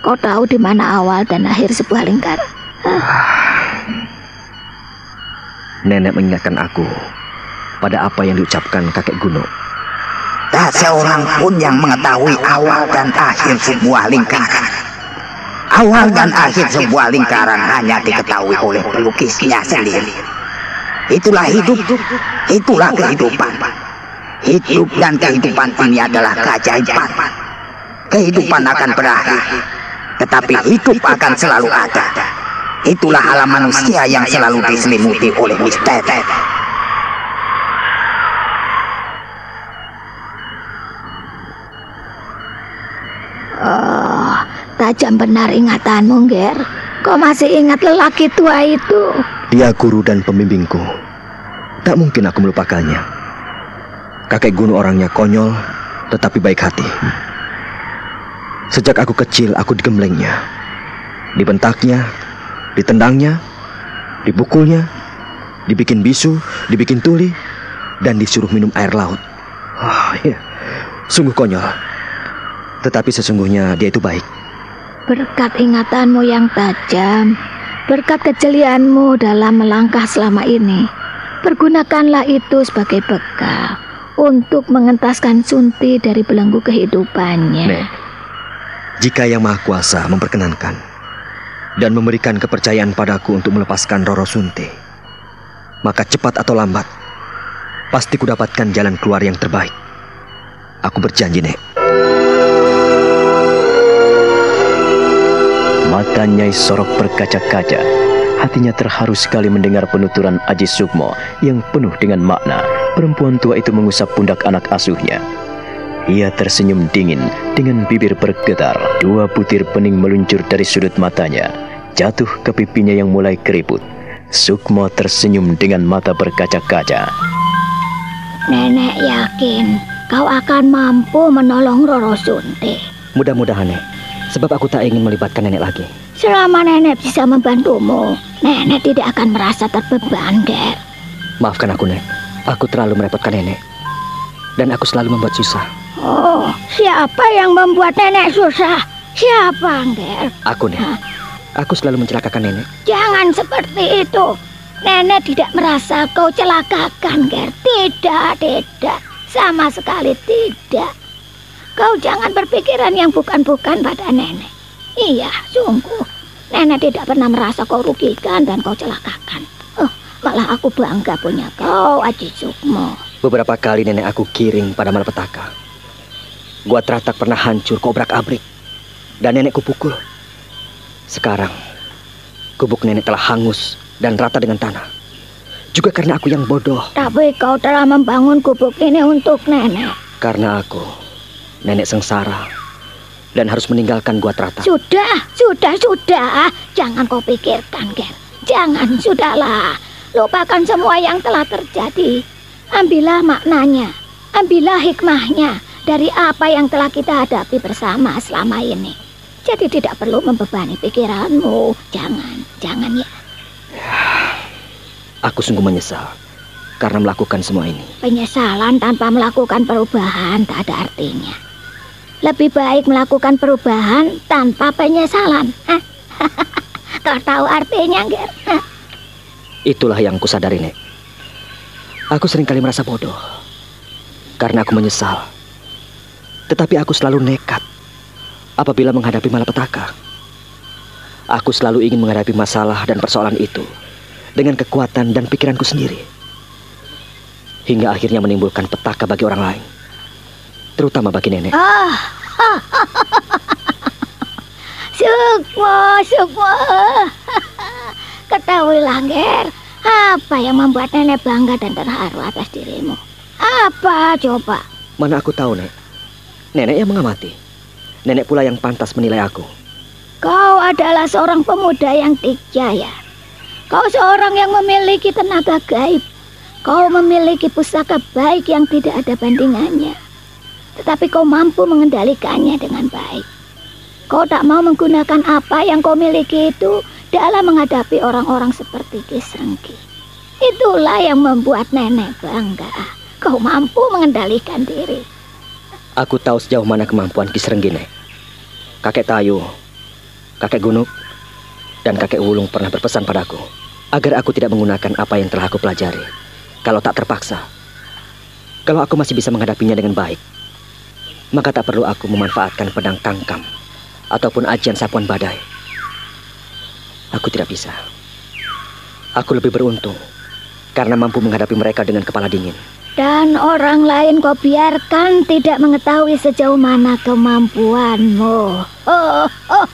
Kau tahu di mana awal dan akhir sebuah lingkaran? Nenek mengingatkan aku pada apa yang diucapkan kakek Guno. Tak seorang pun yang mengetahui awal dan akhir sebuah lingkaran. Awal dan akhir sebuah lingkaran hanya diketahui oleh pelukisnya sendiri. Itulah hidup, itulah kehidupan. Hidup dan kehidupan ini adalah keajaiban. Kehidupan akan berakhir, tetapi hidup akan selalu ada. Itulah alam manusia yang selalu diselimuti oleh misteri. Tajam benar ingatanmu, Ger. Kau masih ingat lelaki tua itu? Dia guru dan pembimbingku. Tak mungkin aku melupakannya. Kakek Guno orangnya konyol, tetapi baik hati. Sejak aku kecil, aku digemblengnya. Dibentaknya, ditendangnya, dibukulnya, dibikin bisu, dibikin tuli, dan disuruh minum air laut. Oh, ya. Sungguh konyol. Tetapi sesungguhnya dia itu baik. Berkat ingatanmu yang tajam, berkat kejelianmu dalam melangkah selama ini, pergunakanlah itu sebagai bekal untuk mengentaskan Sunti dari belenggu kehidupannya. Nek, jika Yang Maha Kuasa memperkenankan dan memberikan kepercayaan padaku untuk melepaskan Roro Sunti, maka cepat atau lambat, pasti kudapatkan jalan keluar yang terbaik. Aku berjanji, Nek. Mata Nyai Sorok berkaca-kaca. Hatinya terharu sekali mendengar penuturan Aji Sukmo yang penuh dengan makna. Perempuan tua itu mengusap pundak anak asuhnya. Ia tersenyum dingin dengan bibir bergetar. Dua butir pening meluncur dari sudut matanya, jatuh ke pipinya yang mulai keriput. Sukmo tersenyum dengan mata berkaca-kaca. Nenek yakin kau akan mampu menolong Roro Sunti. Mudah-mudahan, Nek. Sebab aku tak ingin melibatkan nenek lagi. Selama nenek bisa membantumu, nenek tidak akan merasa terbeban, Ger. Maafkan aku, Nek. Aku terlalu merepotkan nenek. Dan aku selalu membuat susah. Oh, siapa yang membuat nenek susah? Siapa, Ger? Aku, Nek. Aku selalu mencelakakan nenek. Jangan seperti itu. Nenek tidak merasa kau celakakan, Ger. Tidak, tidak. Sama sekali tidak. Kau jangan berpikiran yang bukan-bukan pada nenek. Iya, sungguh. Nenek tidak pernah merasa kau rugikan dan kau celakakan. Oh, malah aku bangga punya kau, Aji Sukmo. Beberapa kali nenek aku kiring pada malapetaka. Gua teratak pernah hancur kobrak-abrik. Dan nenekku pukul. Sekarang, gubuk nenek telah hangus dan rata dengan tanah. Juga karena aku yang bodoh. Tapi kau telah membangun gubuk ini untuk nenek. Karena aku, nenek sengsara dan harus meninggalkan gua teratak. Sudah, sudah, sudah. Jangan kau pikirkan, Ger. Jangan, sudahlah. Lupakan semua yang telah terjadi. Ambillah maknanya, ambillah hikmahnya dari apa yang telah kita hadapi bersama selama ini. Jadi tidak perlu membebani pikiranmu. Jangan, jangan ya. Aku sungguh menyesal karena melakukan semua ini. Penyesalan tanpa melakukan perubahan tak ada artinya. Lebih baik melakukan perubahan tanpa penyesalan. Kau tahu artinya, Ger? Itulah yang kusadari, Nek. Aku sering kali merasa bodoh. Karena aku menyesal. Tetapi aku selalu nekat apabila menghadapi malapetaka. Aku selalu ingin menghadapi masalah dan persoalan itu dengan kekuatan dan pikiranku sendiri. Hingga akhirnya menimbulkan petaka bagi orang lain terutama bagi nenek. Ah. Sukmo, Sukmo. Ketahuilah, Ger, apa yang membuat nenek bangga dan terharu atas dirimu? Apa coba? Mana aku tahu, Nek. Nenek yang mengamati. Nenek pula yang pantas menilai aku. Kau adalah seorang pemuda yang dijaya. Kau seorang yang memiliki tenaga gaib. Kau memiliki pusaka baik yang tidak ada bandingannya tetapi kau mampu mengendalikannya dengan baik. Kau tak mau menggunakan apa yang kau miliki itu dalam menghadapi orang-orang seperti Kisrenggi. Itulah yang membuat nenek bangga. Kau mampu mengendalikan diri. Aku tahu sejauh mana kemampuan Kisrenggi, Nek. Kakek Tayu, kakek Gunuk, dan kakek Wulung pernah berpesan padaku agar aku tidak menggunakan apa yang telah aku pelajari. Kalau tak terpaksa, kalau aku masih bisa menghadapinya dengan baik, maka tak perlu aku memanfaatkan pedang tangkam ataupun ajian sapuan badai. Aku tidak bisa. Aku lebih beruntung karena mampu menghadapi mereka dengan kepala dingin. Dan orang lain kau biarkan tidak mengetahui sejauh mana kemampuanmu. Oh, oh,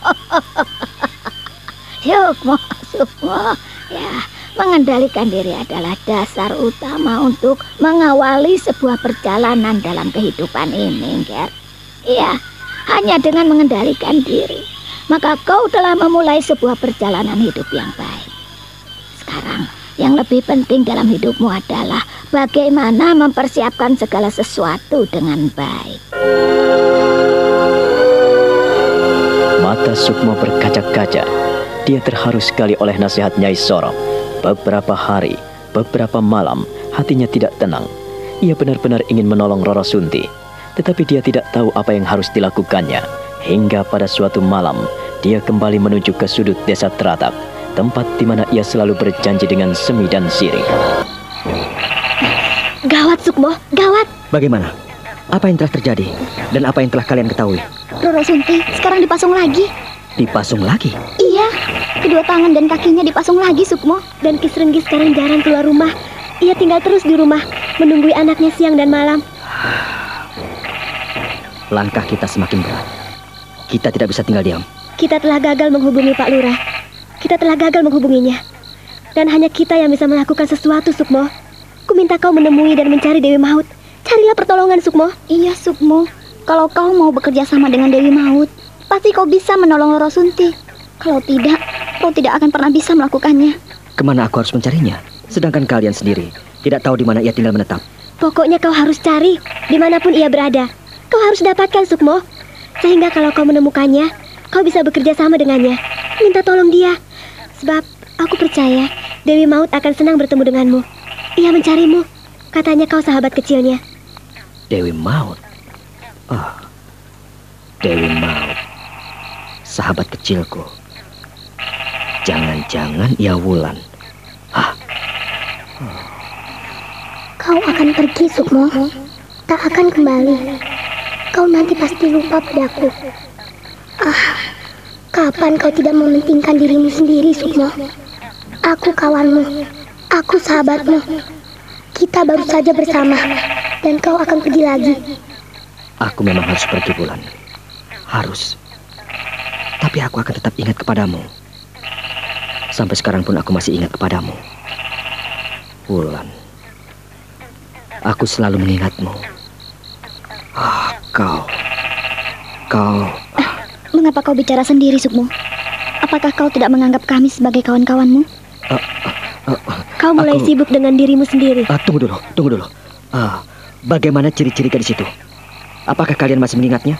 Sukmo, sukmo. Ya, mengendalikan diri adalah dasar utama untuk mengawali sebuah perjalanan dalam kehidupan ini, Ger. Iya, hanya dengan mengendalikan diri, maka kau telah memulai sebuah perjalanan hidup yang baik. Sekarang, yang lebih penting dalam hidupmu adalah bagaimana mempersiapkan segala sesuatu dengan baik. Mata Sukmo berkaca-kaca. Dia terharu sekali oleh nasihat Nyai Sorong. Beberapa hari, beberapa malam, hatinya tidak tenang. Ia benar-benar ingin menolong Roro Sunti tetapi dia tidak tahu apa yang harus dilakukannya. Hingga pada suatu malam, dia kembali menuju ke sudut desa Teratak, tempat di mana ia selalu berjanji dengan Semi dan Siri. Gawat, Sukmo, gawat. Bagaimana? Apa yang telah terjadi dan apa yang telah kalian ketahui? Roro Sunti sekarang dipasung lagi. Dipasung lagi? Iya, kedua tangan dan kakinya dipasung lagi, Sukmo. Dan Kisrenggi sekarang jarang keluar rumah. Ia tinggal terus di rumah, menunggui anaknya siang dan malam langkah kita semakin berat. Kita tidak bisa tinggal diam. Kita telah gagal menghubungi Pak Lurah. Kita telah gagal menghubunginya. Dan hanya kita yang bisa melakukan sesuatu, Sukmo. Ku minta kau menemui dan mencari Dewi Maut. Carilah pertolongan, Sukmo. Iya, Sukmo. Kalau kau mau bekerja sama dengan Dewi Maut, pasti kau bisa menolong Roro Sunti. Kalau tidak, kau tidak akan pernah bisa melakukannya. Ke mana aku harus mencarinya? Sedangkan kalian sendiri tidak tahu di mana ia tinggal menetap. Pokoknya kau harus cari di mana pun ia berada. Kau harus dapatkan Sukmo. Sehingga kalau kau menemukannya, kau bisa bekerja sama dengannya. Minta tolong dia. Sebab aku percaya Dewi Maut akan senang bertemu denganmu. Ia mencarimu. Katanya kau sahabat kecilnya. Dewi Maut? Oh, Dewi Maut. Sahabat kecilku. Jangan-jangan ia Wulan. Ah. Kau akan pergi, Sukmo. Tak akan kembali. Kau nanti pasti lupa padaku. Ah, kapan kau tidak mementingkan dirimu sendiri, Sukmo? Aku kawanmu. Aku sahabatmu. Kita baru saja bersama. Dan kau akan pergi lagi. Aku memang harus pergi bulan. Harus. Tapi aku akan tetap ingat kepadamu. Sampai sekarang pun aku masih ingat kepadamu. Wulan. Aku selalu mengingatmu. Ah, kau. Kau. Mengapa kau bicara sendiri, Sukmo? Apakah kau tidak menganggap kami sebagai kawan-kawanmu? Uh, uh, kau mulai aku... sibuk dengan dirimu sendiri. Uh, tunggu dulu, tunggu dulu. Uh, bagaimana ciri-ciri gadis itu? Apakah kalian masih mengingatnya?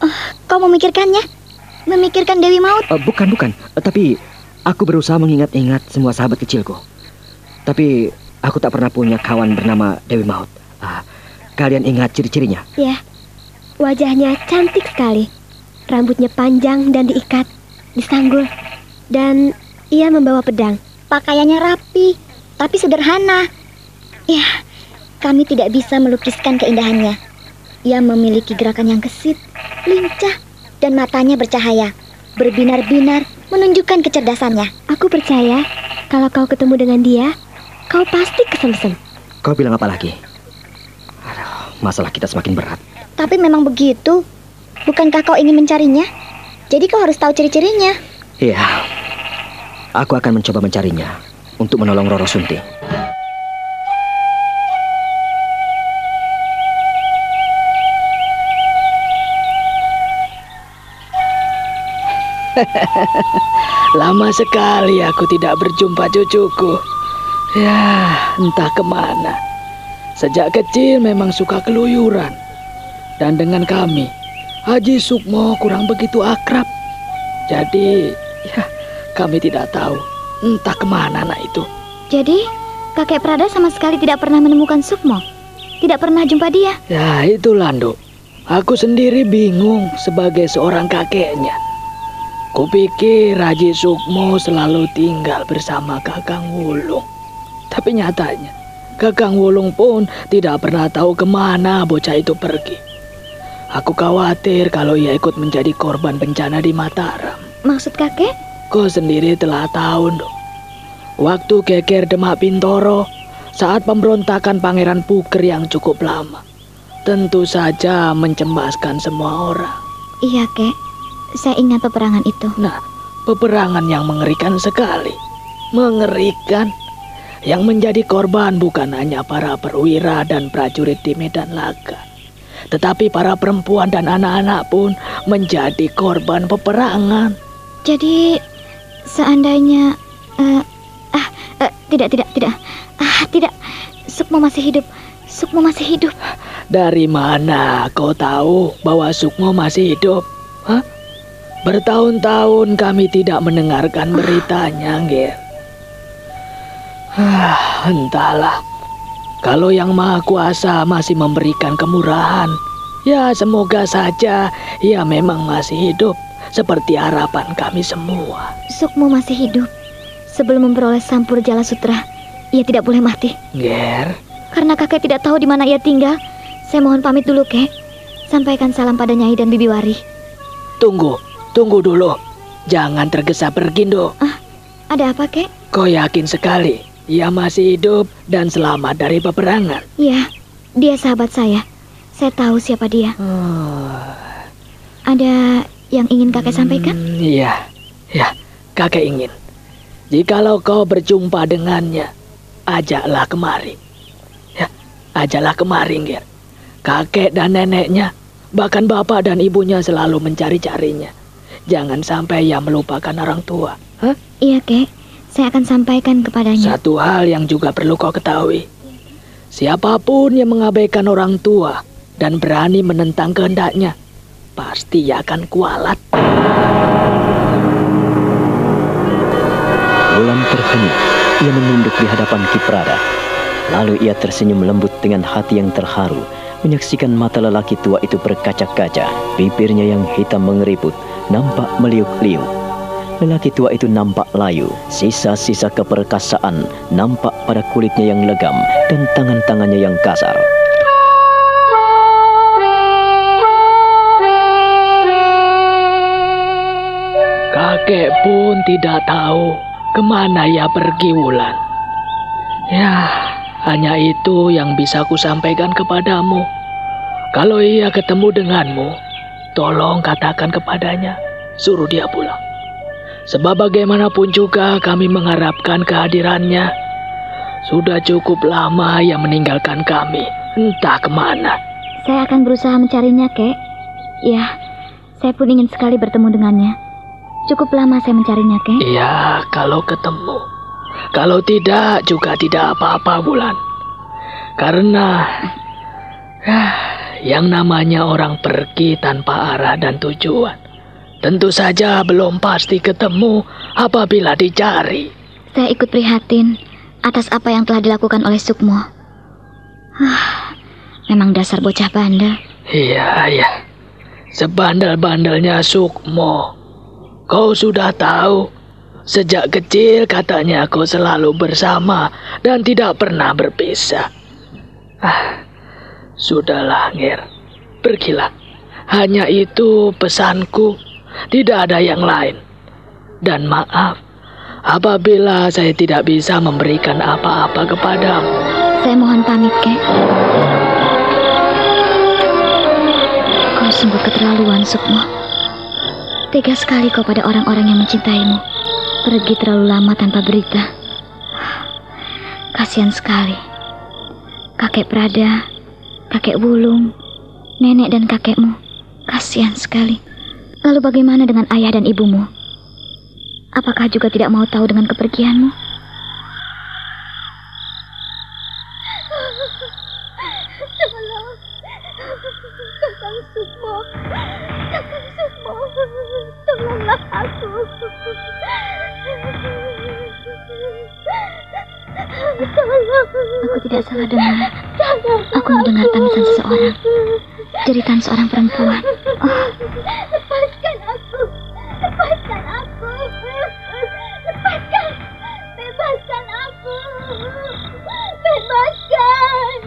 Uh, kau memikirkannya? Memikirkan Dewi Maut? Uh, bukan, bukan. Uh, tapi aku berusaha mengingat-ingat semua sahabat kecilku. Tapi aku tak pernah punya kawan bernama Dewi Maut. Uh, kalian ingat ciri-cirinya? Ya, wajahnya cantik sekali. Rambutnya panjang dan diikat, disanggul. Dan ia membawa pedang. Pakaiannya rapi, tapi sederhana. Ya, kami tidak bisa melukiskan keindahannya. Ia memiliki gerakan yang gesit, lincah, dan matanya bercahaya. Berbinar-binar menunjukkan kecerdasannya. Aku percaya kalau kau ketemu dengan dia, kau pasti kesemsem. Kau bilang apa lagi? Aduh, masalah kita semakin berat. Tapi memang begitu. Bukankah kau ingin mencarinya? Jadi kau harus tahu ciri-cirinya. Iya. Aku akan mencoba mencarinya untuk menolong Roro Sunti. Lama sekali aku tidak berjumpa cucuku. Ya, entah ke mana. Sejak kecil memang suka keluyuran. Dan dengan kami, Haji Sukmo kurang begitu akrab. Jadi, ya, kami tidak tahu entah ke mana anak itu. Jadi, kakek Prada sama sekali tidak pernah menemukan Sukmo? Tidak pernah jumpa dia? Ya, itu Lando. Aku sendiri bingung sebagai seorang kakeknya. Kupikir Raji Sukmo selalu tinggal bersama Kakang Wulung. Tapi nyatanya, Kakang Wulung pun tidak pernah tahu ke mana bocah itu pergi. Aku khawatir kalau ia ikut menjadi korban bencana di Mataram. Maksud kakek? Kau sendiri telah tahu, dong. Waktu keker Demak Bintoro, saat pemberontakan Pangeran Puker yang cukup lama, tentu saja mencemaskan semua orang. Iya, kek. Saya ingat peperangan itu. Nah, peperangan yang mengerikan sekali. Mengerikan. Yang menjadi korban bukan hanya para perwira dan prajurit di medan laga. Tetapi para perempuan dan anak-anak pun menjadi korban peperangan. Jadi, seandainya... Uh, ah, uh, tidak, tidak, tidak. Ah, tidak. Sukmo masih hidup. Sukmo masih hidup. Dari mana kau tahu bahwa Sukmo masih hidup? Hah? Bertahun-tahun kami tidak mendengarkan beritanya, Ger. Ah, entahlah. Kalau yang Maha Kuasa masih memberikan kemurahan, ya semoga saja ia memang masih hidup seperti harapan kami semua. Sukmo masih hidup. Sebelum memperoleh Sampur Jala Sutra, ia tidak boleh mati. Ger. Karena kakek tidak tahu di mana ia tinggal, saya mohon pamit dulu, kek. Sampaikan salam pada Nyai dan Bibi Wari. Tunggu, Tunggu dulu. Jangan tergesa pergi, Dok. Ah, ada apa, Kek? Kau yakin sekali ia masih hidup dan selamat dari peperangan? Iya, dia sahabat saya. Saya tahu siapa dia. Oh. Ada yang ingin kakek sampaikan? Iya, ya, kakek ingin. Jikalau kau berjumpa dengannya, ajaklah kemari. Ya, ajaklah kemari, Ger. Kakek dan neneknya, bahkan bapak dan ibunya selalu mencari-carinya. Jangan sampai ia melupakan orang tua. Hah? Iya, Kek. Saya akan sampaikan kepadanya. Satu hal yang juga perlu kau ketahui. Siapa pun yang mengabaikan orang tua dan berani menentang kehendaknya, pasti ia akan kualat. Terhening, ia menunduk di hadapan Kiprada. Lalu ia tersenyum lembut dengan hati yang terharu, menyaksikan mata lelaki tua itu berkaca-kaca, bibirnya yang hitam mengeriput, nampak meliuk-liuk. Lelaki tua itu nampak layu, sisa-sisa keperkasaan nampak pada kulitnya yang legam dan tangan-tangannya yang kasar. Kakek pun tidak tahu ke mana ia pergi Wulan. Ya, hanya itu yang bisa kusampaikan kepadamu. Kalau ia ketemu denganmu, tolong katakan kepadanya, suruh dia pulang. Sebab bagaimanapun juga kami mengharapkan kehadirannya. Sudah cukup lama ia meninggalkan kami, entah ke mana. Saya akan berusaha mencarinya, kek. Ya, saya pun ingin sekali bertemu dengannya. Cukup lama saya mencarinya, kek. Iya, kalau ketemu. Kalau tidak, juga tidak apa-apa, Bulan. Karena ya, yang namanya orang pergi tanpa arah dan tujuan. Tentu saja belum pasti ketemu apabila dicari. Saya ikut prihatin atas apa yang telah dilakukan oleh Sukmo. Ah, memang dasar bocah bandel. Iya, iya. Sebandel-bandelnya Sukmo. Kau sudah tahu, sejak kecil katanya kau selalu bersama dan tidak pernah berpisah. Ah, sudahlah, Nger. Pergilah. Hanya itu pesanku. Tidak ada yang lain. Dan maaf, apabila saya tidak bisa memberikan apa-apa kepadamu. Saya mohon pamit, kek. Kau sungguh keterlaluan, Sukmo. Tega sekali kau pada orang-orang yang mencintaimu. Pergi terlalu lama tanpa berita. Kasihan sekali. Kakek Prada, kakek Wulung, nenek dan kakekmu. Kasihan sekali. Lalu bagaimana dengan ayah dan ibumu? Apakah juga tidak mau tahu dengan kepergianmu? Aku tidak salah dengar. Aku mendengar tangisan seseorang. Jeritan seorang perempuan. Oh, Lepaskan aku. Lepaskan aku. Lepaskan. Bebaskan aku. Bebaskan.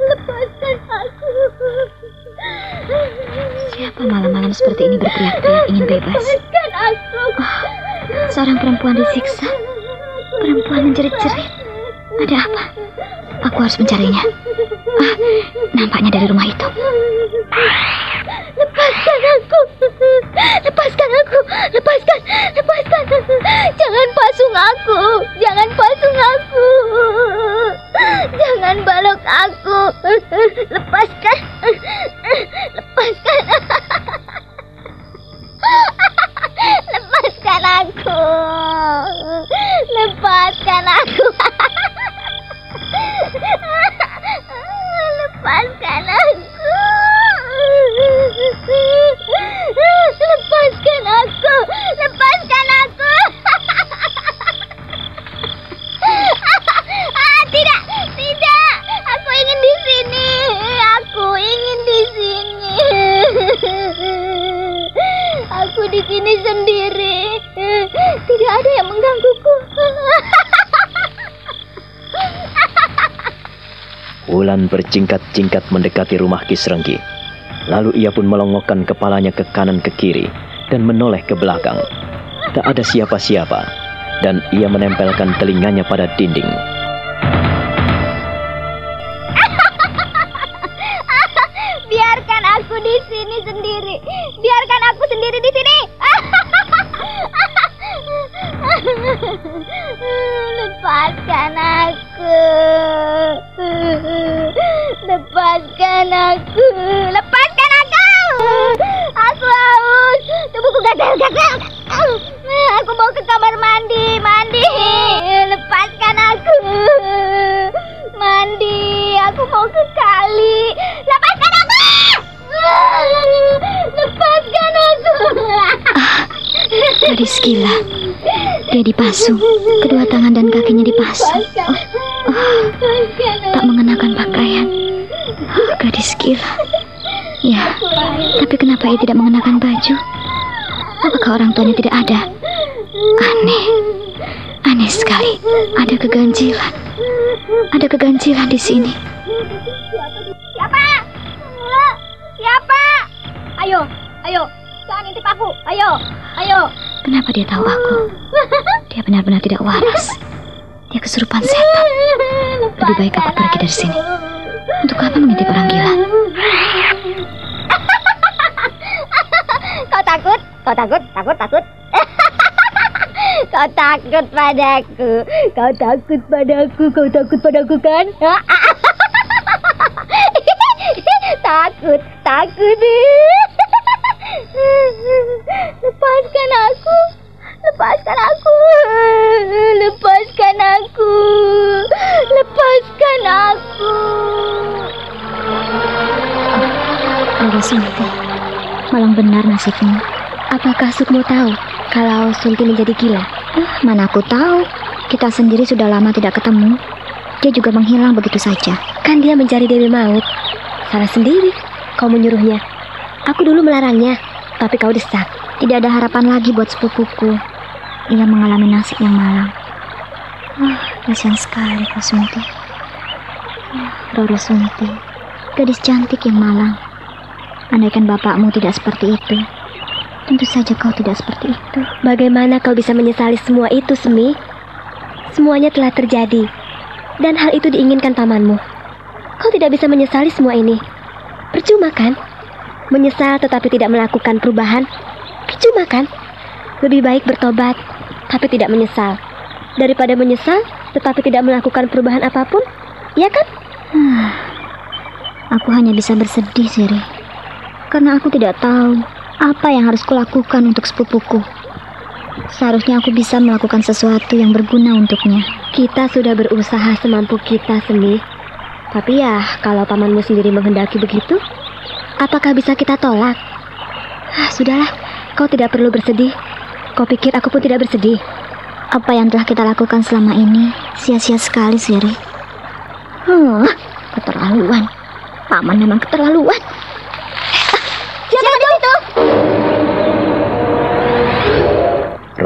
Lepaskan aku. siapa malam-malam seperti ini berteriak-teriak ingin bebas? Lepaskan aku. Seorang perempuan disiksa. Perempuan menjerit-jerit. Ada apa? Aku harus mencarinya. Ah, nampaknya dari rumah itu. Lepaskan aku. Lepaskan aku. Lepaskan. Lepaskan. Jangan pasung aku. Jangan pasung aku. Jangan balok aku. Lepaskan. Lepaskan. Lepaskan aku. Lepaskan aku. Sendiri. Tidak ada yang menggangguku. Wulan berjingkat-jingkat mendekati rumah Kisrenggi. Lalu ia pun melongokkan kepalanya ke kanan ke kiri dan menoleh ke belakang. Tak ada siapa-siapa dan ia menempelkan telinganya pada dinding. Tidak mengenakan baju? Apakah orang tuanya tidak ada? Aneh. Aneh sekali. Ada keganjilan. Ada keganjilan di sini. Siapa? Siapa? Ayo, ayo. Jangan intip aku. Ayo, ayo. Kenapa dia tahu aku? Dia benar-benar tidak waras. Dia kesurupan setan. Lebih baik aku pergi dari sini. Takut padaku. Kau takut padaku. Kau takut padaku kan? takut, takut. Lepaskan aku. Lepaskan aku. Lepaskan aku. Lepaskan aku. Rara Sunti, malang benar nasibmu. Apakah Sukmo tahu kalau Sunti menjadi gila? Mana aku tahu. Kita sendiri sudah lama tidak ketemu. Dia juga menghilang begitu saja. Kan dia mencari Dewi Maut. Salah sendiri. Kau menyuruhnya. Aku dulu melarangnya, tapi kau desak. Tidak ada harapan lagi buat sepupuku. Ia mengalami nasib yang malang. Ah, kasihan sekali Kak Sunti. Ah, Roro Sunti, gadis cantik yang malang. Andaikan bapakmu tidak seperti itu, tentu saja kau tidak seperti itu. Bagaimana kau bisa menyesali semua itu, Semi? Semuanya telah terjadi, dan hal itu diinginkan pamanmu. Kau tidak bisa menyesali semua ini. Percuma kan? Menyesal tetapi tidak melakukan perubahan. Percuma kan? Lebih baik bertobat, tapi tidak menyesal. Daripada menyesal, tetapi tidak melakukan perubahan apa pun. Ya kan? Hmm, aku hanya bisa bersedih, Siri. Karena aku tidak tahu apa yang harus kulakukan untuk sepupuku. Seharusnya aku bisa melakukan sesuatu yang berguna untuknya. Kita sudah berusaha semampu kita, Semi. Tapi ya, kalau pamanmu sendiri menghendaki begitu, apakah bisa kita tolak? Ah, sudahlah, kau tidak perlu bersedih. Kau pikir aku pun tidak bersedih? Apa yang telah kita lakukan selama ini sia-sia sekali, Siri. Hmm, keterlaluan. Paman memang keterlaluan.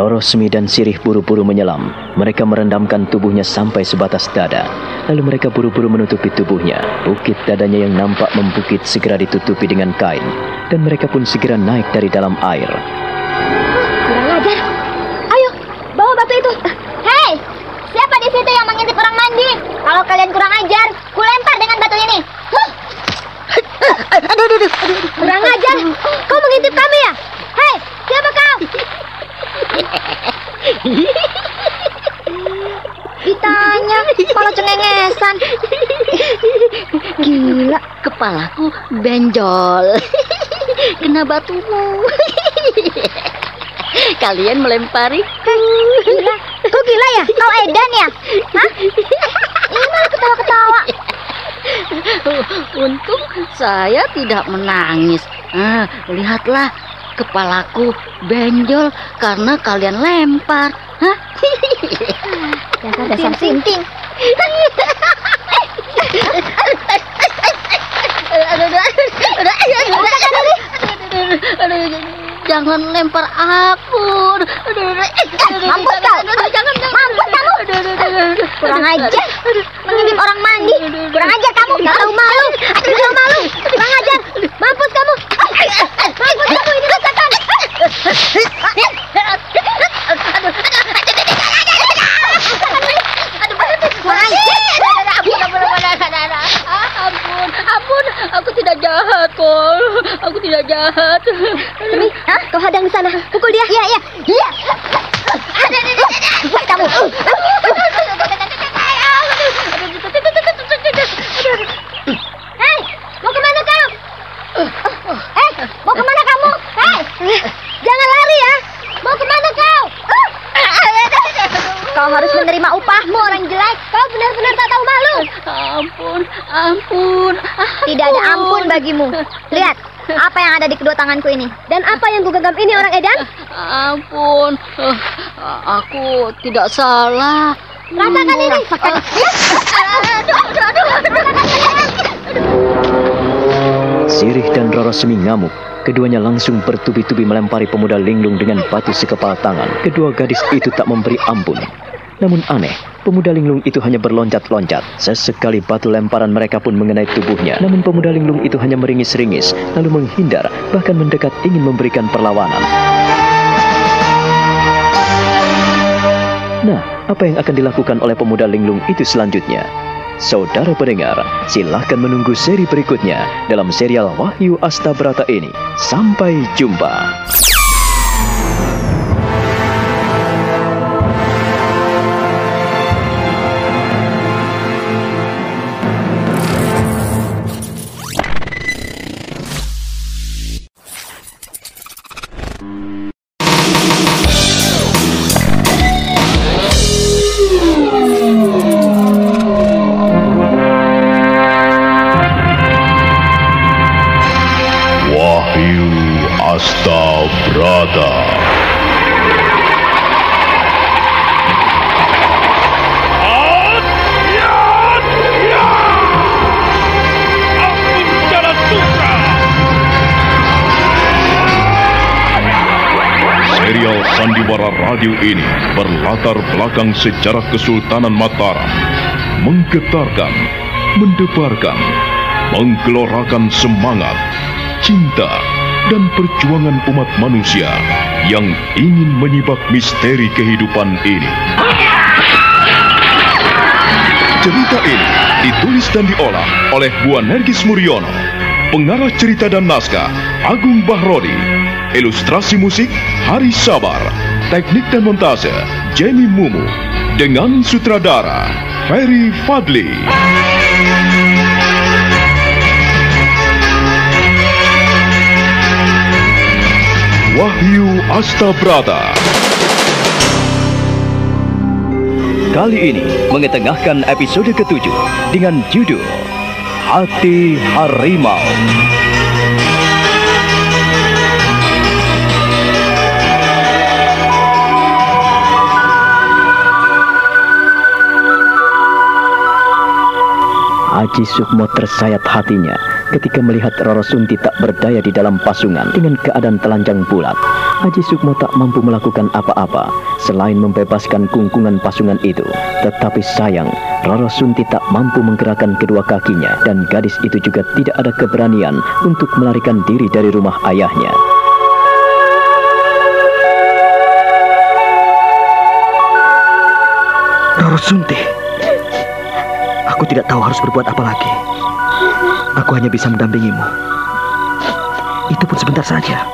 Roro Semi dan Sirih buru-buru menyelam. Mereka merendamkan tubuhnya sampai sebatas dada. Lalu mereka buru-buru menutupi tubuhnya. Bukit dadanya yang nampak membukit segera ditutupi dengan kain. Dan mereka pun segera naik dari dalam air. Kurang ajar. Ayo, bawa batu itu. Hei, siapa di situ yang mengintip orang mandi? Kalau kalian kurang ajar, ku lempar dengan batu ini. Huh. Aduh, aduh, aduh, aduh. Kurang ajar. Kau mengintip kami ya? Hei, siapa kau? Ditanya, malah cengengesan. Gila, kepalaku benjol. Kena batumu. Kalian melempari. Gila, kau gila ya? Kau edan ya? Hah? Ini malah ketawa-ketawa. Untung saya tidak menangis. Ah, lihatlah, kepalaku benjol karena kalian lempar. Hah? Dasar dasar sinting. Jangan lempar aku. Mampus kau. Jangan, Mampus kamu. Kurang ajar. Mengintip orang mandi. Kurang ajar kamu. Gak tahu malu. Tahu malu. Kurang ajar. Mampus kamu. Mampus kamu ini. Aku tidak jahat kok. Aku tidak jahat. Semi, Hah? kau hadang sana. Pukul dia. Iya, iya. Iya. Cepat kamu. Hei, mau ke mana kau? Eh, mau ke mana kamu? Hei, Eh, jangan lari ya. Mau ke mana kau? Kau harus menerima upahmu orang jelek. Kau benar-benar tak tahu malu. Ampun, ampun, ampun. Tidak ada ampun bagimu. Lihat, apa yang ada di kedua tanganku ini? Dan apa yang kugenggam ini orang Edan? Ampun, aku tidak salah. Rasakan ini. Rasakan. Aduh, aduh, aduh. Sirih dan Roro Semi ngamuk Keduanya langsung bertubi-tubi melempari pemuda linglung dengan batu sekepal tangan. Kedua gadis itu tak memberi ampun. Namun aneh, pemuda linglung itu hanya berloncat-loncat. Sesekali batu lemparan mereka pun mengenai tubuhnya. Namun pemuda linglung itu hanya meringis-ringis, lalu menghindar, bahkan mendekat ingin memberikan perlawanan. Nah, apa yang akan dilakukan oleh pemuda linglung itu selanjutnya? Saudara pendengar, silahkan menunggu seri berikutnya dalam serial Wahyu Astabrata ini. Sampai jumpa. Radio ini berlatar belakang sejarah Kesultanan Mataram, menggetarkan, mendebarkan, menggelorakan semangat, cinta, dan perjuangan umat manusia yang ingin menyibak misteri kehidupan ini. Cerita ini ditulis dan diolah oleh Buan Nergis Muriono, pengarah cerita dan naskah Agung Bahrodi, ilustrasi musik Hari Sabar, teknik dan montase Jamie Mumu, dengan sutradara Ferry Fadli. Wahyu Astabrata. Kali ini mengetengahkan episode ketujuh dengan judul Hati Harimau. Haji Sukmo tersayat hatinya ketika melihat Roro Sunti tak berdaya di dalam pasungan dengan keadaan telanjang bulat. Haji Sukmo tak mampu melakukan apa-apa selain membebaskan kungkungan pasungan itu. Tetapi sayang, Roro Sunti tak mampu menggerakkan kedua kakinya dan gadis itu juga tidak ada keberanian untuk melarikan diri dari rumah ayahnya. Roro Sunti. Aku tidak tahu harus berbuat apa lagi. Aku hanya bisa mendampingimu. Itu pun sebentar saja.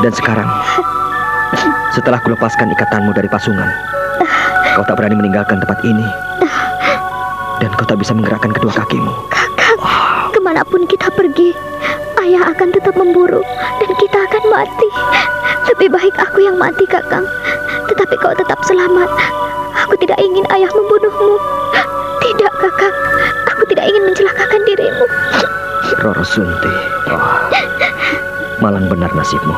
Dan sekarang, setelah kulepaskan ikatanmu dari pasungan, kau tak berani meninggalkan tempat ini. Dan kau tak bisa menggerakkan kedua kakimu. Ke mana pun kita pergi, ayah akan tetap memburu dan kita akan mati. Lebih baik aku yang mati, Kakang. Tetapi kau tetap selamat. Aku tidak ingin ayah membunuhmu. Aku tidak ingin mencelakakan dirimu. Roro Sunti. Oh, malang benar nasibmu.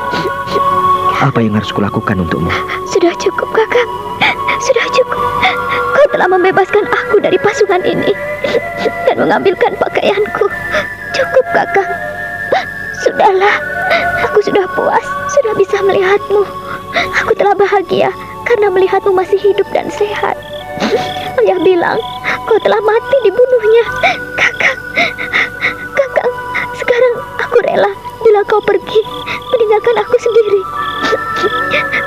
Apa yang harus kulakukan untukmu? Sudah cukup, Kakang. Sudah cukup. Kau telah membebaskan aku dari pasungan ini dan mengambilkan pakaianku. Cukup, Kakang. Sudahlah. Aku sudah puas, sudah bisa melihatmu. Aku telah bahagia karena melihatmu masih hidup dan sehat. Ayah bilang kau telah mati dibunuhnya. Kakang, kakang, sekarang aku rela bila kau pergi meninggalkan aku sendiri.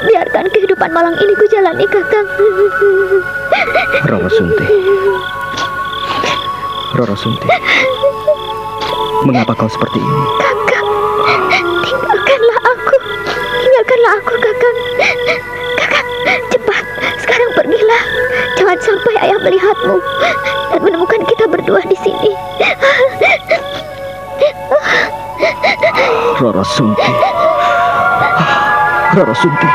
Biarkan kehidupan malang ini ku jalani, kakang. Roro Sunti. Roro Sunti. Mengapa kau seperti ini? Kakang, tinggalkanlah aku. Tinggalkanlah aku, kakang. Kakang, cepat. Sekarang pergilah. Jangan sampai ayah melihatmu Roro Sunti. Roro Sunti.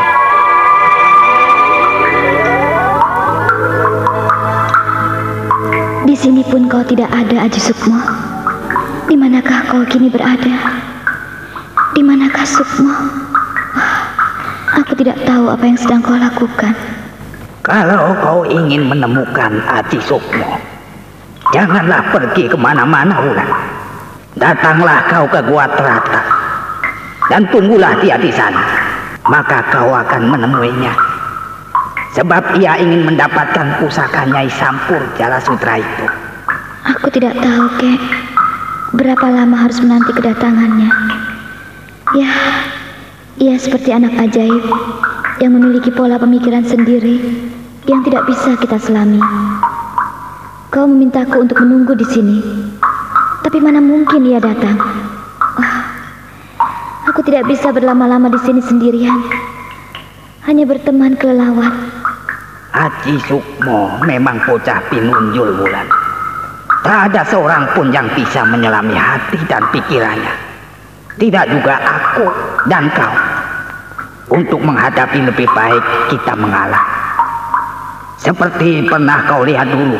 sini pun kau tidak ada, Aji Sukmo. Di manakah kau kini berada? Di manakah Sukmo? Aku tidak tahu apa yang sedang kau lakukan. Kalau kau ingin menemukan Aji Sukmo, janganlah pergi ke mana-mana, Wulan. Datanglah kau ke Gua Terata dan tunggulah dia di sana. Maka kau akan menemuinya. Sebab ia ingin mendapatkan pusaka Nyai Sampur Jala Sutra itu. Aku tidak tahu, Kek. Berapa lama harus menanti kedatangannya? Ya, ia seperti anak ajaib yang memiliki pola pemikiran sendiri yang tidak bisa kita selami. Kau memintaku untuk menunggu di sini, tapi mana mungkin ia datang? Tidak bisa berlama-lama di sini sendirian. Hanya berteman kelelawar. Haji Sukmo memang bocah pinunjul bulan. Tak ada seorang pun yang bisa menyelami hati dan pikirannya. Tidak juga aku dan kau. Untuk menghadapi lebih baik kita mengalah. Seperti pernah kau lihat dulu.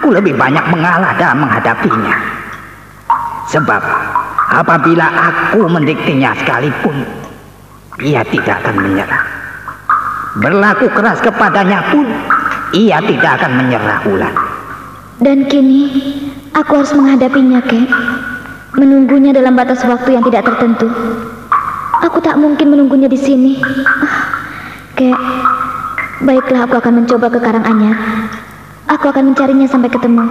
Aku lebih banyak mengalah dalam menghadapinya. Sebab apabila aku mendiktinya sekalipun, ia tidak akan menyerah. Berlaku keras kepadanya pun, ia tidak akan menyerah ulang. Dan kini aku harus menghadapinya, Kek. Menunggunya dalam batas waktu yang tidak tertentu. Aku tak mungkin menunggunya di sini. Ah, Kek, baiklah aku akan mencoba ke Karanganyar. Aku akan mencarinya sampai ketemu.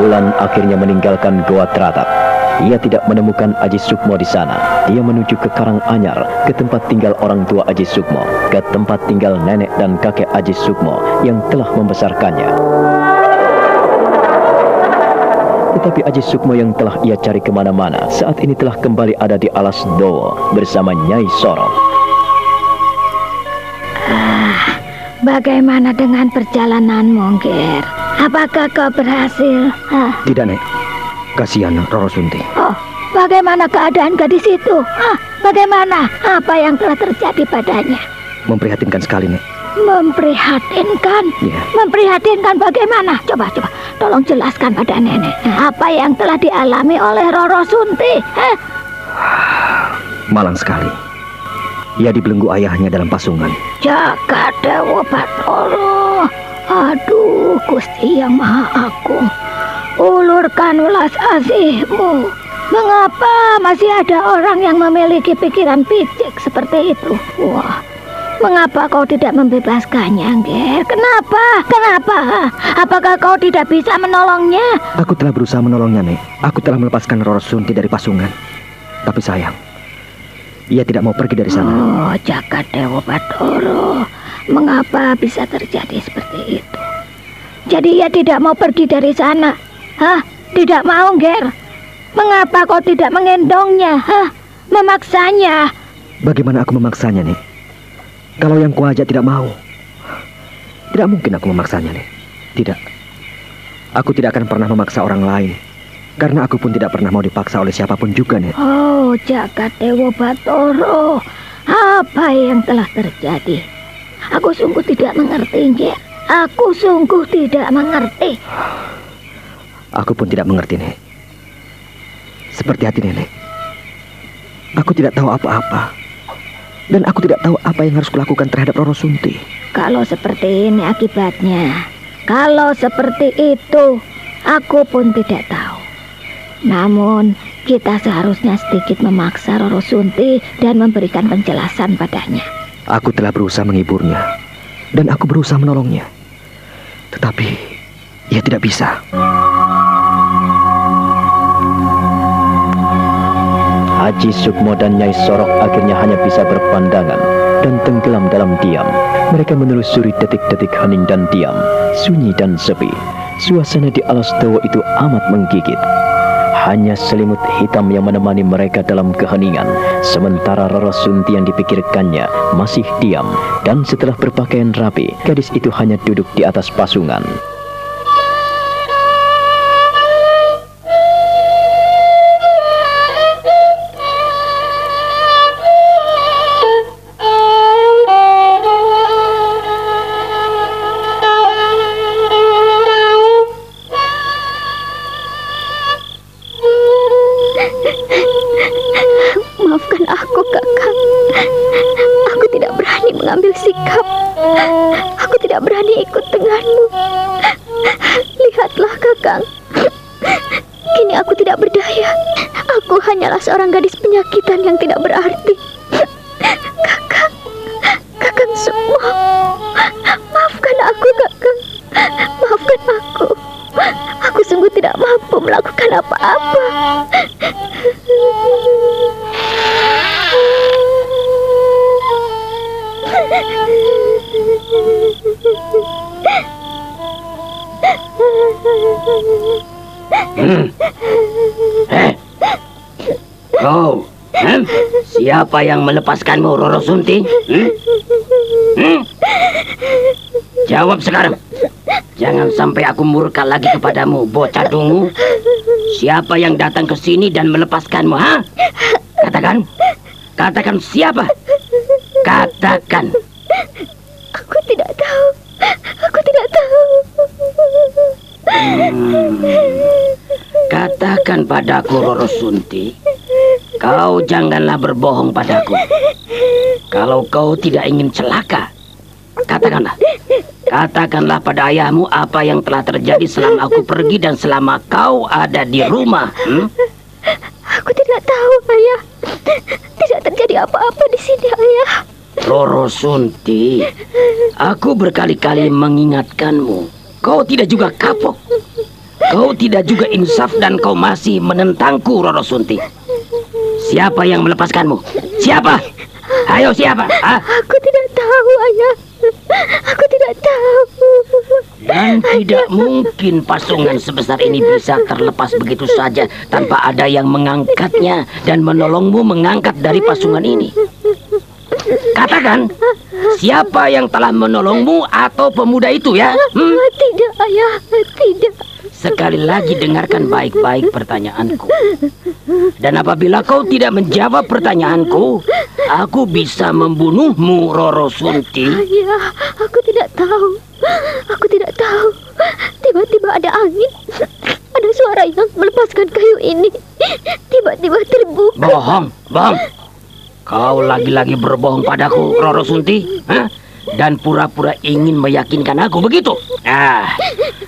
Wulan akhirnya meninggalkan Goa Teratak. Ia tidak menemukan Aji Sukmo di sana. Dia menuju ke Karanganyar, ke tempat tinggal orang tua Aji Sukmo, ke tempat tinggal nenek dan kakek Aji Sukmo yang telah membesarkannya. Tetapi Aji Sukmo yang telah ia cari ke mana-mana saat ini telah kembali ada di Alas Dowo bersama Nyai Soro. Ah, bagaimana dengan perjalananmu, Ger? Apakah kau berhasil? Ah. Tidak, Nek. Kasihan Roro Sunti. Oh, bagaimana keadaan gadis itu? Hah, bagaimana? Apa yang telah terjadi padanya? Memprihatinkan sekali, Nek. Memprihatinkan? Ya. Memprihatinkan bagaimana? Coba, coba, tolong jelaskan pada nenek. Apa yang telah dialami oleh Roro Sunti? Hah? Malang sekali. Ia dibelenggu ayahnya dalam pasungan. Jaga Dewa Batoro. Aduh, Gusti yang Maha Agung. Ulurkan ulas asihmu. Mengapa masih ada orang yang memiliki pikiran picik seperti itu? Wah, mengapa kau tidak membebaskannya, Ger? Kenapa? Kenapa? Apakah kau tidak bisa menolongnya? Aku telah berusaha menolongnya, Nek. Aku telah melepaskan Roro Sunti dari pasungan. Tapi sayang, ia tidak mau pergi dari sana. Oh, jaga Dewa Batoro. Mengapa bisa terjadi seperti itu? Jadi ia tidak mau pergi dari sana. Hah? Tidak mau, Ger? Mengapa kau tidak mengendongnya? Hah? Memaksanya? Bagaimana aku memaksanya, nih? Kalau yang kuajak tidak mau. Tidak mungkin aku memaksanya, nih. Tidak. Aku tidak akan pernah memaksa orang lain. Karena aku pun tidak pernah mau dipaksa oleh siapa pun juga, nih. Oh, jagat Dewa Batoro. Apa yang telah terjadi? Aku sungguh tidak mengerti, Ger. Aku sungguh tidak mengerti. Aku pun tidak mengerti, Nek. Seperti hati nenek. Aku tidak tahu apa-apa. Dan aku tidak tahu apa yang harus kulakukan terhadap Roro Sunti. Kalau seperti ini akibatnya. Kalau seperti itu, aku pun tidak tahu. Namun, kita seharusnya sedikit memaksa Roro Sunti dan memberikan penjelasan padanya. Aku telah berusaha menghiburnya. Dan aku berusaha menolongnya. Tetapi, ia tidak bisa. Haji Sukmo dan Nyai Sorok akhirnya hanya bisa berpandangan dan tenggelam dalam diam. Mereka menelusuri detik-detik hening dan diam, sunyi dan sepi. Suasana di alas Dawa itu amat menggigit. Hanya selimut hitam yang menemani mereka dalam keheningan, sementara Roro Sunti yang dipikirkannya masih diam, dan setelah berpakaian rapi, gadis itu hanya duduk di atas pasungan. Siapa yang melepaskanmu, Roro Sunti? Hmm? Hmm? Jawab sekarang. Jangan sampai aku murka lagi kepadamu, bocah dungu. Siapa yang datang ke sini dan melepaskanmu, ha? Katakan. Katakan siapa? Katakan. Aku tidak tahu. Aku tidak tahu. Hmm. Katakan padaku, Roro Sunti. Kau janganlah berbohong padaku. Kalau kau tidak ingin celaka, katakanlah. Katakanlah pada ayahmu apa yang telah terjadi selama aku pergi dan selama kau ada di rumah. Hmm? Aku tidak tahu, Ayah. Tidak terjadi apa-apa di sini, Ayah. Roro Sunti, aku berkali-kali mengingatkanmu. Kau tidak juga kapok. Kau tidak juga insaf dan kau masih menentangku, Roro Sunti. Siapa yang melepaskanmu? Siapa? Ayo siapa? Hah? Aku tidak tahu, Ayah. Aku tidak tahu. Dan tidak mungkin pasungan sebesar ini bisa terlepas begitu saja tanpa ada yang mengangkatnya dan menolongmu mengangkat dari pasungan ini. Katakan, siapa yang telah menolongmu atau pemuda itu ya? Hmm? Tidak, Ayah. Tidak. Sekali lagi dengarkan baik-baik pertanyaanku. Dan apabila kau tidak menjawab pertanyaanku, aku bisa membunuhmu, Roro Sunti. Ayah, aku tidak tahu. Aku tidak tahu. Tiba-tiba ada angin. Ada suara yang melepaskan kayu ini. Tiba-tiba terbuka. Bohong, bohong. Kau lagi-lagi berbohong padaku, Roro Sunti. Hah? Dan pura-pura ingin meyakinkan aku begitu. Ah,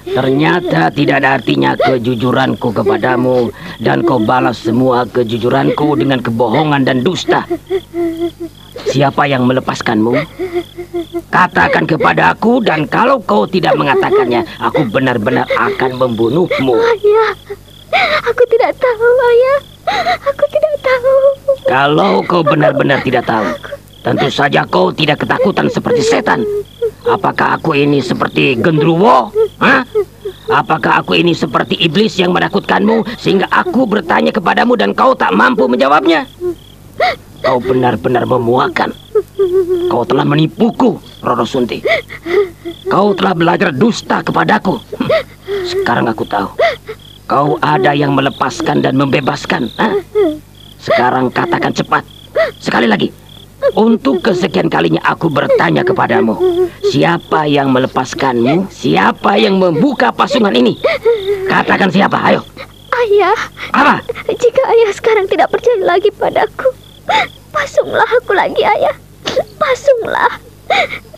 ternyata tidak ada artinya kejujuranku kepadamu dan kau balas semua kejujuranku dengan kebohongan dan dusta. Siapa yang melepaskanmu? Katakan kepada aku dan kalau kau tidak mengatakannya, aku benar-benar akan membunuhmu. Ayah, aku tidak tahu, Ayah. Aku tidak tahu. Kalau kau benar-benar tidak tahu, tentu saja kau tidak ketakutan seperti setan. Apakah aku ini seperti gendruwo? Hah? Apakah aku ini seperti iblis yang menakutkanmu sehingga aku bertanya kepadamu dan kau tak mampu menjawabnya? Kau benar-benar memuakan. Kau telah menipuku, Roro Sunti. Kau telah belajar dusta kepadaku. Hm, Sekarang aku tahu. Kau ada yang melepaskan dan membebaskan. hah? Sekarang katakan cepat. Sekali lagi. Untuk kesekian kalinya aku bertanya kepadamu. Siapa yang melepaskanmu? Siapa yang membuka pasungan ini? Katakan siapa, ayo. Ayah, Apa? jika Ayah sekarang tidak percaya lagi padaku, pasunglah aku lagi, Ayah. Pasunglah.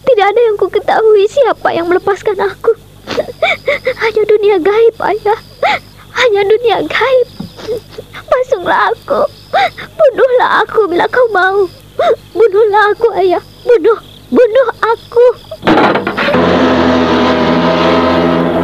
Tidak ada yang ku ketahui siapa yang melepaskan aku. Hanya dunia gaib, Ayah. Hanya dunia gaib. Pasunglah aku. Bunuhlah aku bila kau mau. Bunuhlah aku, Ayah. Bunuh. Bunuh aku.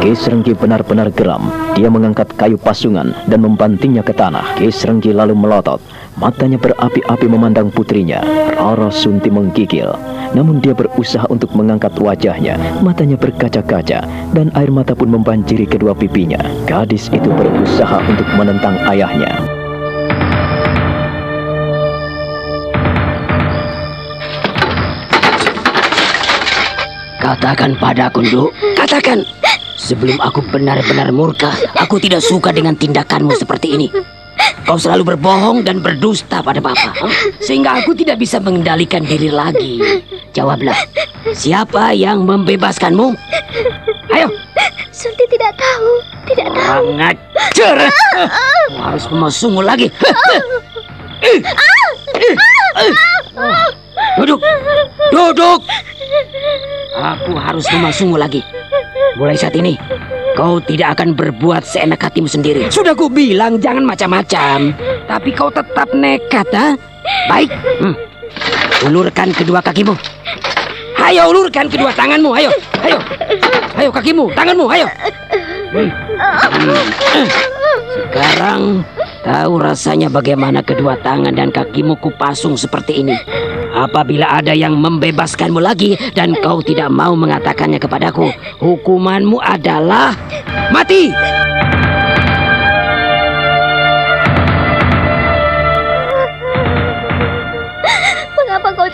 Kisrenggi benar-benar geram. Dia mengangkat kayu pasungan dan membantingnya ke tanah. Kisrenggi lalu melotot. Matanya berapi-api memandang putrinya. Roro Sunti menggigil. Namun dia berusaha untuk mengangkat wajahnya. Matanya berkaca-kaca dan air mata pun membanjiri kedua pipinya. Gadis itu berusaha untuk menentang ayahnya. Katakan padaku, Nduk. Katakan. Sebelum aku benar-benar murka, aku tidak suka dengan tindakanmu seperti ini. Kau selalu berbohong dan berdusta pada Papa. huh? Sehingga aku tidak bisa mengendalikan diri lagi. Jawablah, siapa yang membebaskanmu? Ayo, Sunti tidak tahu. Tidak tahu. orang ajar. Kau harus memasungmu lagi. Duduk, duduk. Aku harus memasungmu lagi. Mulai saat ini, Kau tidak akan berbuat seenak hatimu sendiri. Sudah ku bilang jangan macam-macam. Tapi kau tetap nekat, ha? Baik. Hmm. Ulurkan kedua kakimu. Ayo ulurkan kedua tanganmu, ayo. Ayo. Ayo kakimu, tanganmu, ayo. Hmm. Hmm. Sekarang tahu rasanya bagaimana kedua tangan dan kakimu kupasung seperti ini. Apabila ada yang membebaskanmu lagi dan kau tidak mau mengatakannya kepadaku, hukumanmu adalah mati.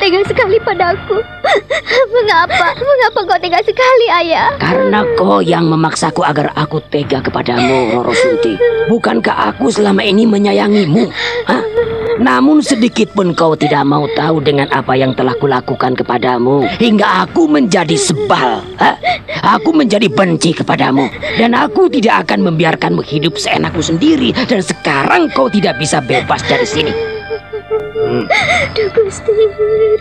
Tega sekali padaku? Mengapa? Mengapa kau tega sekali, Ayah? Karena kau yang memaksaku agar aku tega kepadamu, Roro Sunti. Bukankah aku selama ini menyayangimu? Hah? Namun sedikit pun kau tidak mau tahu dengan apa yang telah kulakukan kepadamu Hingga aku menjadi sebal ha? Aku menjadi benci kepadamu Dan aku tidak akan membiarkanmu hidup seenakmu sendiri Dan sekarang kau tidak bisa bebas dari sini Duh Gusti,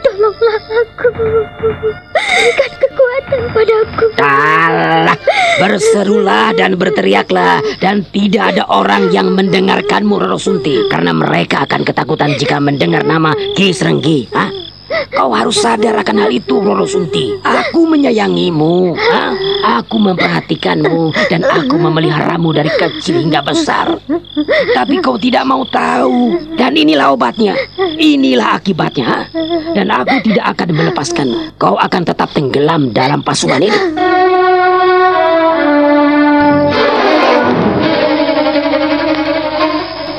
tolonglah aku Berikan kekuatan padaku Alah, berserulah dan berteriaklah Dan tidak ada orang yang mendengarkanmu Roro Sunti Karena mereka akan ketakutan jika mendengar nama Ki Serenggi ha? Kau harus sadar akan hal itu, Roro Sunti. Aku menyayangimu, ha? aku memperhatikanmu, dan aku memeliharamu dari kecil hingga besar. Tapi kau tidak mau tahu, dan inilah obatnya, inilah akibatnya. Ha? Dan aku tidak akan melepaskan. Kau akan tetap tenggelam dalam pasukan ini.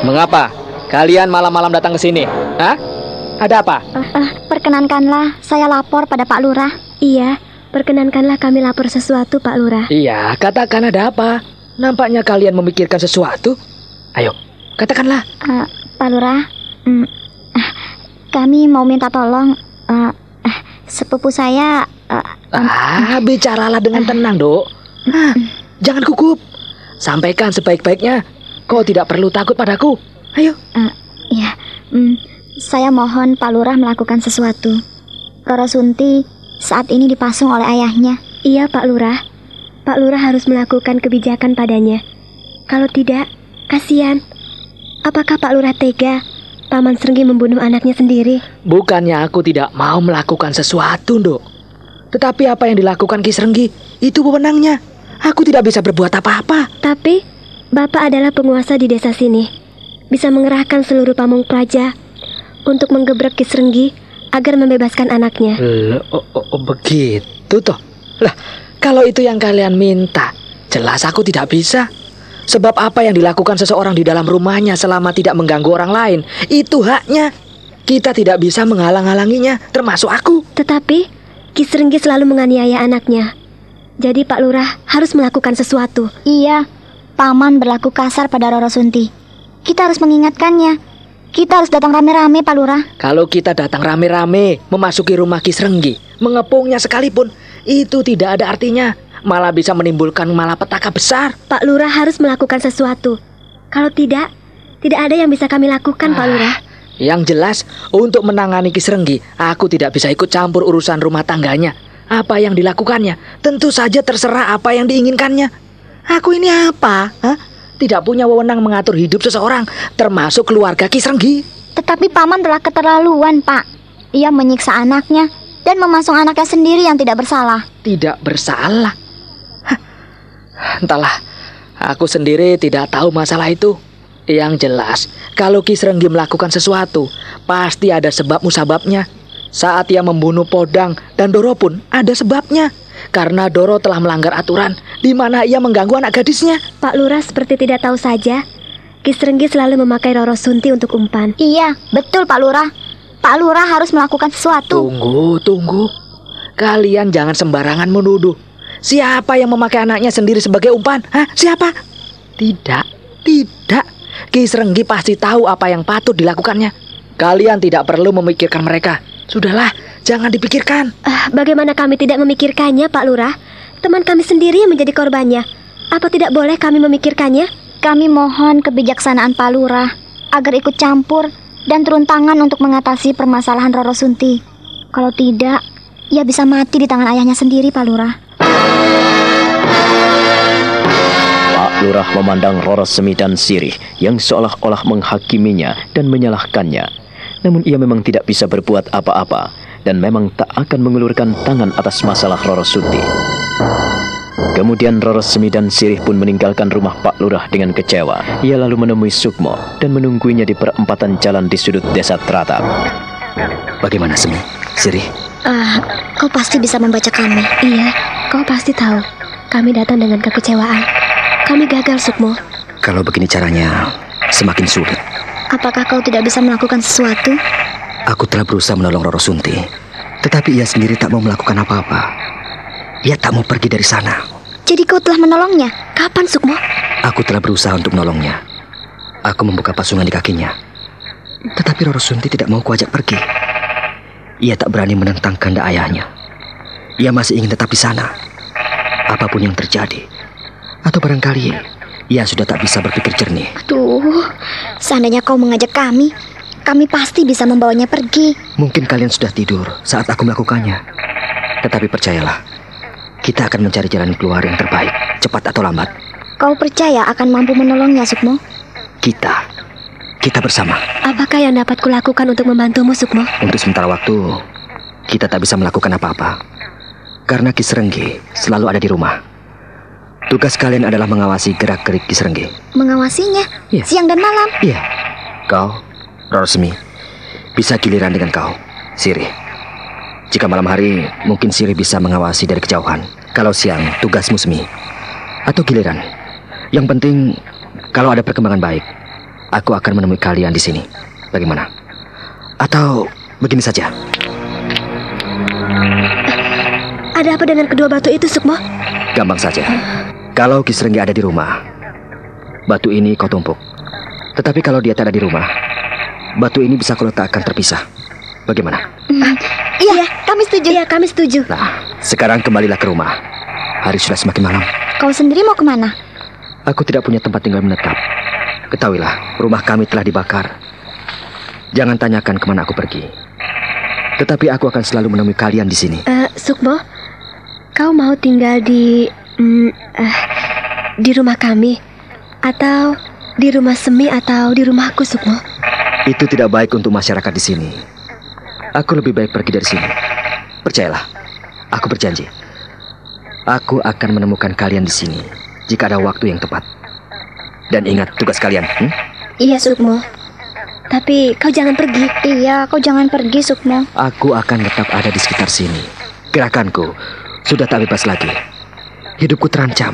Mengapa kalian malam-malam datang ke sini? Hah? Ada apa? Uh, uh, perkenankanlah saya lapor pada Pak Lurah. Iya, perkenankanlah kami lapor sesuatu Pak Lurah. Iya, katakan ada apa? Nampaknya kalian memikirkan sesuatu. Ayo, katakanlah. Uh, Pak Lurah, uh, kami mau minta tolong. Uh, uh, sepupu saya. Uh, um, ah, bicaralah dengan tenang, dok. Nah, jangan gugup. Sampaikan sebaik-baiknya. Kau tidak perlu takut padaku. Ayo. Uh, ya, um, saya mohon Pak Lurah melakukan sesuatu. Roro Sunti saat ini dipasung oleh ayahnya. Iya, Pak Lurah. Pak Lurah harus melakukan kebijakan padanya. Kalau tidak, kasihan. Apakah Pak Lurah tega Paman Serenggi membunuh anaknya sendiri? Bukannya aku tidak mau melakukan sesuatu, Dok. Tetapi apa yang dilakukan Ki Serenggi itu wewenangnya. Aku tidak bisa berbuat apa-apa. Tapi Bapak adalah penguasa di desa sini. Bisa mengerahkan seluruh pamung praja untuk menggebrak Ki Serenggi agar membebaskan anaknya. Loh, oh, oh, oh, begitu toh. Lah, kalau itu yang kalian minta, jelas aku tidak bisa. Sebab apa yang dilakukan seseorang di dalam rumahnya selama tidak mengganggu orang lain, itu haknya. Kita tidak bisa menghalang-halanginya, termasuk aku. Tetapi, Ki Serenggi selalu menganiaya anaknya. Jadi Pak Lurah harus melakukan sesuatu. Iya, Paman berlaku kasar pada Roro Sunti. Kita harus mengingatkannya kita harus datang rame-rame, Pak Lurah. Kalau kita datang rame-rame, memasuki rumah Ki Serenggi, mengepungnya sekalipun, itu tidak ada artinya. Malah bisa menimbulkan malapetaka besar. Pak Lurah harus melakukan sesuatu. Kalau tidak, tidak ada yang bisa kami lakukan, ah, Pak Lurah. Yang jelas, untuk menangani Ki Serenggi, aku tidak bisa ikut campur urusan rumah tangganya. Apa yang dilakukannya, tentu saja terserah apa yang diinginkannya. Aku ini apa? Hah? Tidak punya wewenang mengatur hidup seseorang, termasuk keluarga Kisrenggi. Tetapi paman telah keterlaluan, Pak. Ia menyiksa anaknya dan memasung anaknya sendiri yang tidak bersalah. Tidak bersalah? Hah. Entahlah, aku sendiri tidak tahu masalah itu. Yang jelas, kalau Kisrenggi melakukan sesuatu, pasti ada sebab musababnya. Saat ia membunuh Podang dan Doro pun ada sebabnya karena Doro telah melanggar aturan di mana ia mengganggu anak gadisnya. Pak Lurah seperti tidak tahu saja. Kisrenggi selalu memakai Roro Sunti untuk umpan. Iya, betul Pak Lurah. Pak Lurah harus melakukan sesuatu. Tunggu, tunggu. Kalian jangan sembarangan menuduh. Siapa yang memakai anaknya sendiri sebagai umpan? Hah? Siapa? Tidak, tidak. Kisrenggi pasti tahu apa yang patut dilakukannya. Kalian tidak perlu memikirkan mereka. Sudahlah, Jangan dipikirkan. Uh, bagaimana kami tidak memikirkannya, Pak Lurah? Teman kami sendiri yang menjadi korbannya. Apa tidak boleh kami memikirkannya? Kami mohon kebijaksanaan Pak Lurah agar ikut campur dan turun tangan untuk mengatasi permasalahan Roro Sunti. Kalau tidak, ia bisa mati di tangan ayahnya sendiri, Pak Lurah. Lurah memandang Roro Semi dan Sirih yang seolah-olah menghakiminya dan menyalahkannya. Namun ia memang tidak bisa berbuat apa-apa dan memang tak akan mengulurkan tangan atas masalah Roro Sunti. Kemudian Roro Semi dan Sirih pun meninggalkan rumah Pak Lurah dengan kecewa. Ia lalu menemui Sukmo dan menungguinya di perempatan jalan di sudut desa Tratap. Bagaimana Semi? Sirih? Ah, kau pasti bisa membaca kami. Iya, kau pasti tahu. Kami datang dengan kekecewaan. Kami gagal, Sukmo. Kalau begini caranya, semakin sulit. Apakah kau tidak bisa melakukan sesuatu? Aku telah berusaha menolong Roro Sunti, tetapi ia sendiri tak mau melakukan apa-apa. Ia tak mau pergi dari sana. Jadi kau telah menolongnya? Kapan, Sukmo? Aku telah berusaha untuk menolongnya. Aku membuka pasungan di kakinya. Tetapi Roro Sunti tidak mau kuajak pergi. Ia tak berani menentang kanda ayahnya. Ia masih ingin tetap di sana. Apa pun yang terjadi. Atau barangkali ia sudah tak bisa berpikir jernih. Tuh, seandainya kau mengajak kami, kami pasti bisa membawanya pergi. Mungkin kalian sudah tidur saat aku melakukannya. Tetapi percayalah, kita akan mencari jalan keluar yang terbaik, cepat atau lambat. Kau percaya akan mampu menolongnya, Sukmo? Kita, kita bersama. Apakah yang dapat kulakukan untuk membantumu, Sukmo? Untuk sementara waktu, kita tak bisa melakukan apa-apa. Karena Kisrenggi selalu ada di rumah. Tugas kalian adalah mengawasi gerak-gerik Kisrenggi. Mengawasinya? Iya. Siang dan malam? Iya. Kau, Rosmi, bisa giliran dengan kau, Siri. Jika malam hari, mungkin Siri bisa mengawasi dari kejauhan. Kalau siang, tugasmu Semi. Atau giliran. Yang penting, kalau ada perkembangan baik, aku akan menemui kalian di sini. Bagaimana? Atau begini saja. Ada apa dengan kedua batu itu, Sukmo? Gampang saja. Kalau Kisrenggi ada di rumah, batu ini kau tumpuk. Tetapi kalau dia tak ada di rumah, batu ini bisa kau letakkan terpisah. Bagaimana? Hmm. Iya, kami setuju. Iya, kami setuju. Nah, sekarang kembalilah ke rumah. Hari sudah semakin malam. Kau sendiri mau ke mana? Aku tidak punya tempat tinggal menetap. Ketahuilah, rumah kami telah dibakar. Jangan tanyakan ke mana aku pergi. Tetapi aku akan selalu menemui kalian di sini. Uh, Sukmo, kau mau tinggal di mm, uh, di rumah kami atau di rumah Semi atau di rumahku, Sukmo? Itu tidak baik untuk masyarakat di sini. Aku lebih baik pergi dari sini. Percayalah, aku berjanji. Aku akan menemukan kalian di sini jika ada waktu yang tepat. Dan ingat tugas kalian. Hmm? Iya, Sukmo. Tapi kau jangan pergi. Iya, kau jangan pergi, Sukmo. Aku akan tetap ada di sekitar sini. Gerakanku sudah tak bebas lagi. Hidupku terancam.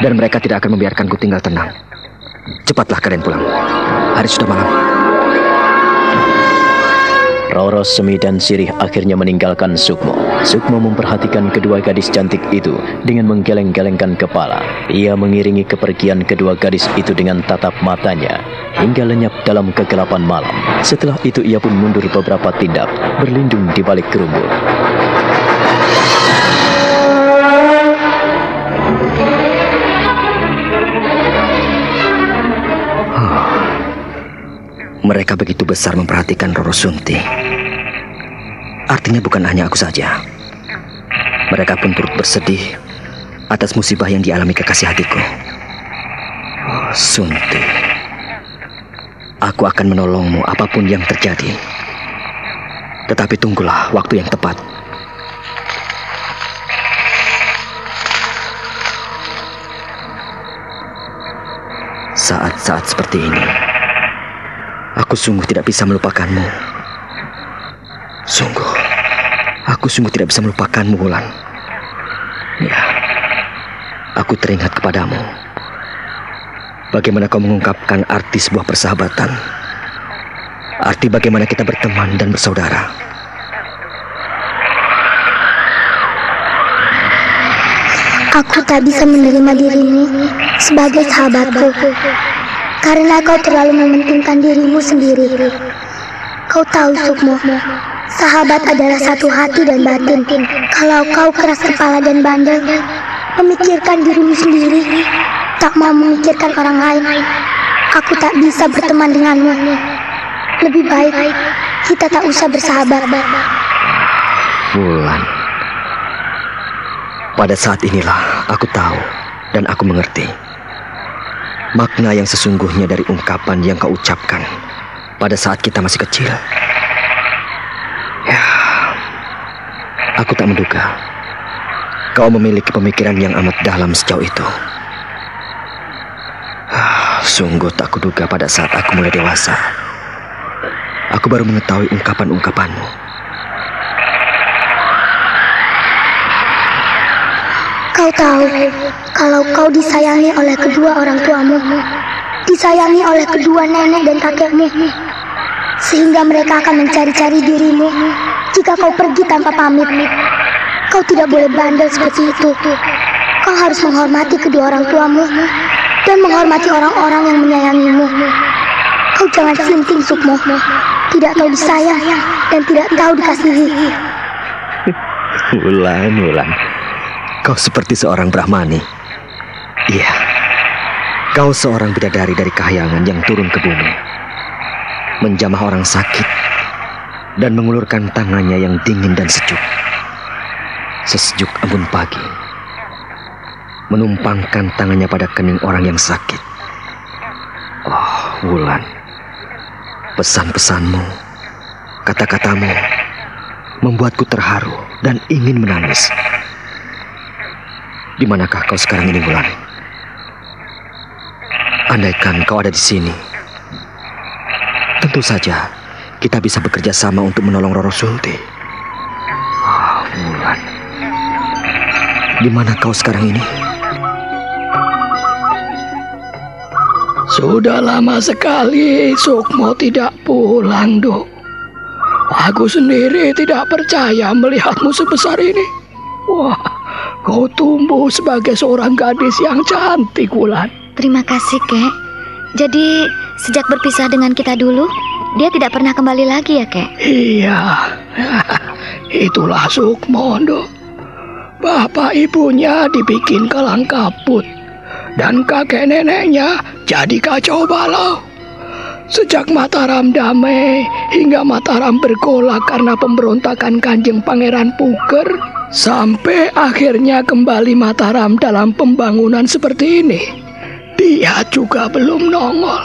Dan mereka tidak akan membiarkanku tinggal tenang. Cepatlah kalian pulang. Hari sudah malam. Roro, Semi, dan Sirih akhirnya meninggalkan Sukmo. Sukmo memperhatikan kedua gadis cantik itu dengan menggeleng-gelengkan kepala. Ia mengiringi kepergian kedua gadis itu dengan tatap matanya hingga lenyap dalam kegelapan malam. Setelah itu ia pun mundur beberapa tindak, berlindung di balik kerumbut. Mereka begitu besar memperhatikan Roro Sunti. Artinya bukan hanya aku saja. Mereka pun turut bersedih atas musibah yang dialami kekasih hatiku. Oh, Sunti. Aku akan menolongmu apa pun yang terjadi. Tetapi tunggulah waktu yang tepat. Saat-saat seperti ini, aku sungguh tidak bisa melupakanmu. Sungguh, aku sungguh tidak bisa melupakanmu, Wulan. Ya, aku teringat kepadamu. Bagaimana kau mengungkapkan arti sebuah persahabatan? Arti bagaimana kita berteman dan bersaudara. Aku tak bisa menerima dirimu sebagai sahabatku karena kau terlalu mementingkan dirimu sendiri. Kau tahu, Sukmo, sahabat adalah satu hati dan batin. Kalau kau keras kepala dan bandel, memikirkan dirimu sendiri, tak mau memikirkan orang lain, aku tak bisa berteman denganmu. Lebih baik kita tak usah bersahabat. Wulan. Pada saat inilah aku tahu dan aku mengerti makna yang sesungguhnya dari ungkapan yang kau ucapkan pada saat kita masih kecil. Ya, aku tak menduga kau memiliki pemikiran yang amat dalam sejauh itu. Ah, sungguh tak kuduga pada saat aku mulai dewasa. Aku baru mengetahui ungkapan-ungkapanmu. Kau tahu, kalau kau disayangi oleh kedua orang tuamu, disayangi oleh kedua nenek dan kakekmu, sehingga mereka akan mencari-cari dirimu jika kau pergi tanpa pamit. Kau tidak boleh bandel seperti itu. Kau harus menghormati kedua orang tuamu dan menghormati orang-orang yang menyayangimu. Kau jangan sinting, Sukmo. Tidak tahu disayang dan tidak tahu dikasihi. Wulan, Wulan. Kau seperti seorang Brahmani. Iya. Kau seorang bidadari dari kahyangan yang turun ke bumi. Menjamah orang sakit dan mengulurkan tangannya yang dingin dan sejuk. Sesejuk embun pagi. Menumpangkan tangannya pada kening orang yang sakit. Oh, Wulan. Pesan-pesanmu, kata-katamu membuatku terharu dan ingin menangis. Di manakah kau sekarang ini, Bulan? Andaikan kau ada di sini, tentu saja kita bisa bekerja sama untuk menolong Roro Sulti. Oh, Bulan. Di mana kau sekarang ini? Sudah lama sekali Sukmo tidak pulang, Dok. Aku sendiri tidak percaya melihatmu sebesar ini. Wah, kau tumbuh sebagai seorang gadis yang cantik, Wulan. Terima kasih, Kek. Jadi, sejak berpisah dengan kita dulu, dia tidak pernah kembali lagi ya, Kek? Iya, itulah Sukmo, Dok. Bapak ibunya dibikin kalang kabut dan kakek neneknya jadi kacau balau. Sejak Mataram damai hingga Mataram bergolak karena pemberontakan Kanjeng Pangeran Puger, sampai akhirnya kembali Mataram dalam pembangunan seperti ini, dia juga belum nongol.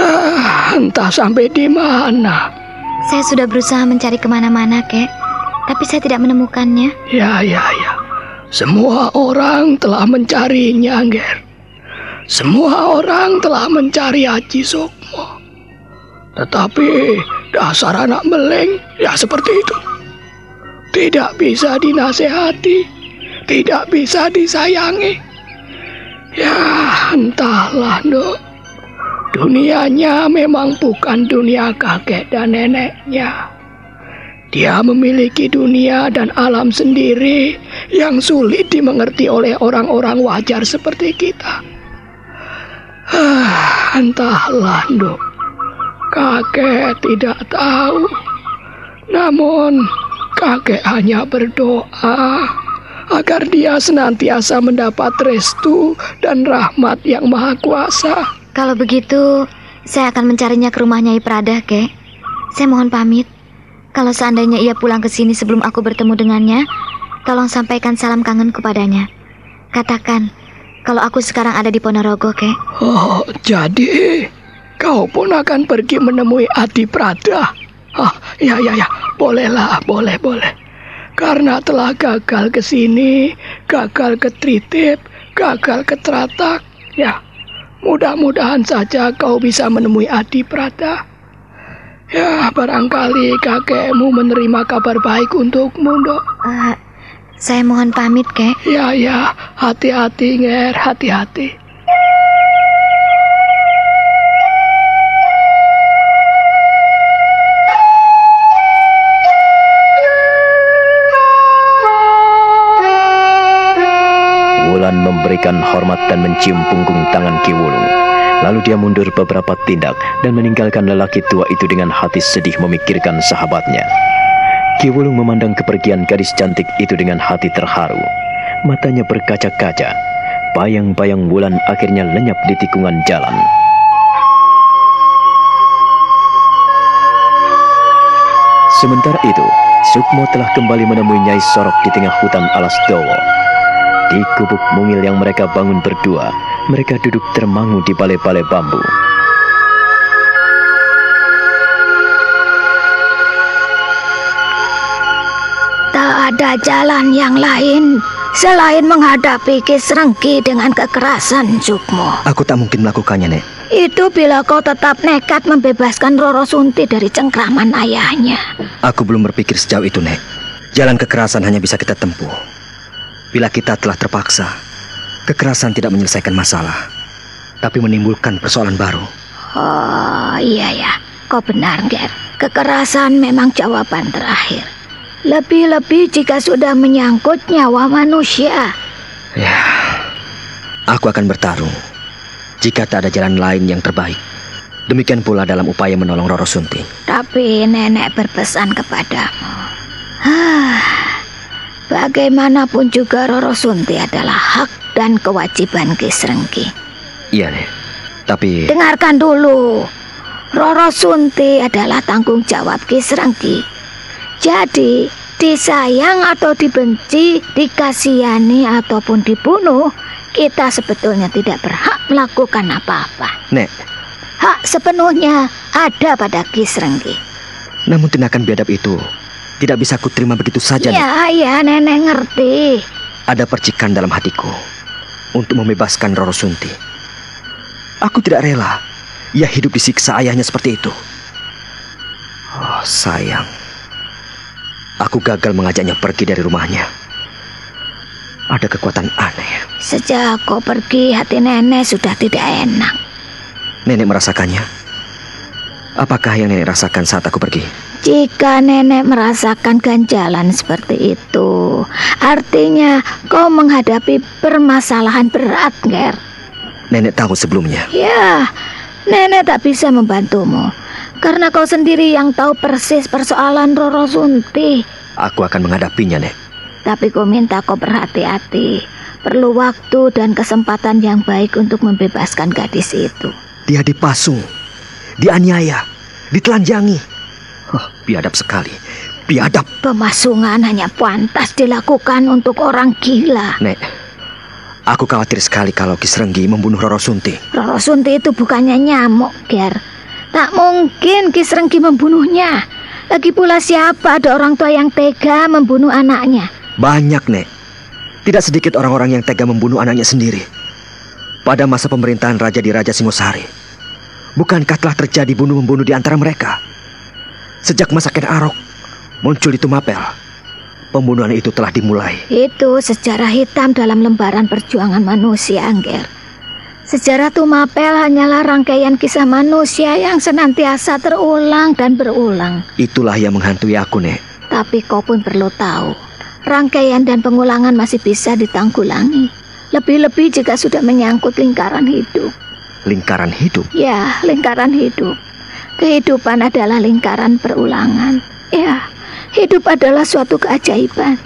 Ah, entah sampai di mana. Saya sudah berusaha mencari ke mana-mana, kek, tapi saya tidak menemukannya. Ya, ya, ya. Semua orang telah mencarinya, Ger. Semua orang telah mencari Haji Sukmo. Tetapi dasar anak meleng ya seperti itu. Tidak bisa dinasehati, tidak bisa disayangi. Ya, entahlah, Dok. Dunianya memang bukan dunia kakek dan neneknya. Dia memiliki dunia dan alam sendiri yang sulit dimengerti oleh orang-orang wajar seperti kita. Ah, entahlah, Dok. Kakek tidak tahu. Namun, kakek hanya berdoa agar dia senantiasa mendapat restu dan rahmat yang maha kuasa. Kalau begitu, saya akan mencarinya ke rumahnya Iprada, kek. Saya mohon pamit. Kalau seandainya ia pulang ke sini sebelum aku bertemu dengannya, tolong sampaikan salam kangen kepadanya. Katakan, kalau aku sekarang ada di Ponorogo, kek. Oh, jadi kau pun akan pergi menemui Adi Prada. Ah, ya, ya, ya, bolehlah, boleh, boleh. Karena telah gagal ke sini, gagal ke Tritip, gagal ke Teratak, ya, mudah-mudahan saja kau bisa menemui Adi Prada. Ya, barangkali kakekmu menerima kabar baik untukmu, dok. Uh, saya mohon pamit, kek. Ya, ya, hati-hati, Nger, hati-hati. Wulan memberikan hormat dan mencium punggung tangan Ki Wulung. Lalu dia mundur beberapa tindak dan meninggalkan lelaki tua itu dengan hati sedih memikirkan sahabatnya. Ki Wulung memandang kepergian gadis cantik itu dengan hati terharu. Matanya berkaca-kaca. Bayang-bayang Wulan akhirnya lenyap di tikungan jalan. Sementara itu, Sukmo telah kembali menemui Nyai Sorok di tengah hutan alas Dowo. Di gubuk mungil yang mereka bangun berdua, mereka duduk termangu di balai-balai bambu. Tak ada jalan yang lain selain menghadapi Kisrengki dengan kekerasan, Sukmo. Aku tak mungkin melakukannya, Nek. Itu bila kau tetap nekat membebaskan Roro Sunti dari cengkraman ayahnya. Aku belum berpikir sejauh itu, Nek. Jalan kekerasan hanya bisa kita tempuh. Bila kita telah terpaksa, kekerasan tidak menyelesaikan masalah, tapi menimbulkan persoalan baru. Oh iya ya, kau benar, Ger. Kekerasan memang jawaban terakhir. Lebih-lebih jika sudah menyangkut nyawa manusia. Ya, aku akan bertarung jika tak ada jalan lain yang terbaik. Demikian pula dalam upaya menolong Roro Sunti. Tapi nenek berpesan kepadamu. Hah, bagaimanapun juga Roro Sunti adalah hak dan kewajiban Kisrengki. Iya, Nek. Tapi Dengarkan dulu. Roro Sunti adalah tanggung jawab Kisrengki. Jadi, disayang atau dibenci, dikasihani ataupun dibunuh, kita sebetulnya tidak berhak melakukan apa-apa. Nek, Hak sepenuhnya ada pada Kisrenggi. namun tindakan biadab itu tidak bisa kuterima begitu saja, Nek. Ya, ya, nenek ngerti. Ada percikan dalam hatiku untuk membebaskan Roro Sunti. Aku tidak rela ia hidup disiksa ayahnya seperti itu. Oh, sayang. Aku gagal mengajaknya pergi dari rumahnya. Ada kekuatan aneh. Sejak kau pergi, hati nenek sudah tidak enak. Nenek merasakannya. Apakah yang nenek rasakan saat aku pergi? Jika nenek merasakan ganjalan seperti itu, artinya kau menghadapi permasalahan berat, Ger. Nenek tahu sebelumnya. Ya, nenek tak bisa membantumu. Karena kau sendiri yang tahu persis persoalan Roro Sunti. Aku akan menghadapinya, Nek. Tapi ku minta kau berhati-hati. Perlu waktu dan kesempatan yang baik untuk membebaskan gadis itu. Dia dipasung, dianiaya, ditelanjangi. Oh, biadab sekali. Biadab. Pemasungan hanya pantas dilakukan untuk orang gila. Nek, aku khawatir sekali kalau Kisrenggi membunuh Roro Sunti. Roro Sunti itu bukannya nyamuk, Ger. Tak mungkin Kisrenggi membunuhnya. Lagi pula siapa ada orang tua yang tega membunuh anaknya? Banyak, Nek. Tidak sedikit orang-orang yang tega membunuh anaknya sendiri. Pada masa pemerintahan Raja di Raja Singosari, bukankah telah terjadi bunuh-membunuh di antara mereka? Sejak masa Ken Arok muncul di Tumapel, pembunuhan itu telah dimulai. Itu sejarah hitam dalam lembaran perjuangan manusia, Angger. Sejarah Tumapel hanyalah rangkaian kisah manusia yang senantiasa terulang dan berulang. Itulah yang menghantui aku, Nek. Tapi kau pun perlu tahu, rangkaian dan pengulangan masih bisa ditanggulangi. Lebih-lebih jika sudah menyangkut lingkaran hidup. Lingkaran hidup. Ya, lingkaran hidup. Kehidupan adalah lingkaran perulangan. Ya, hidup adalah suatu keajaiban.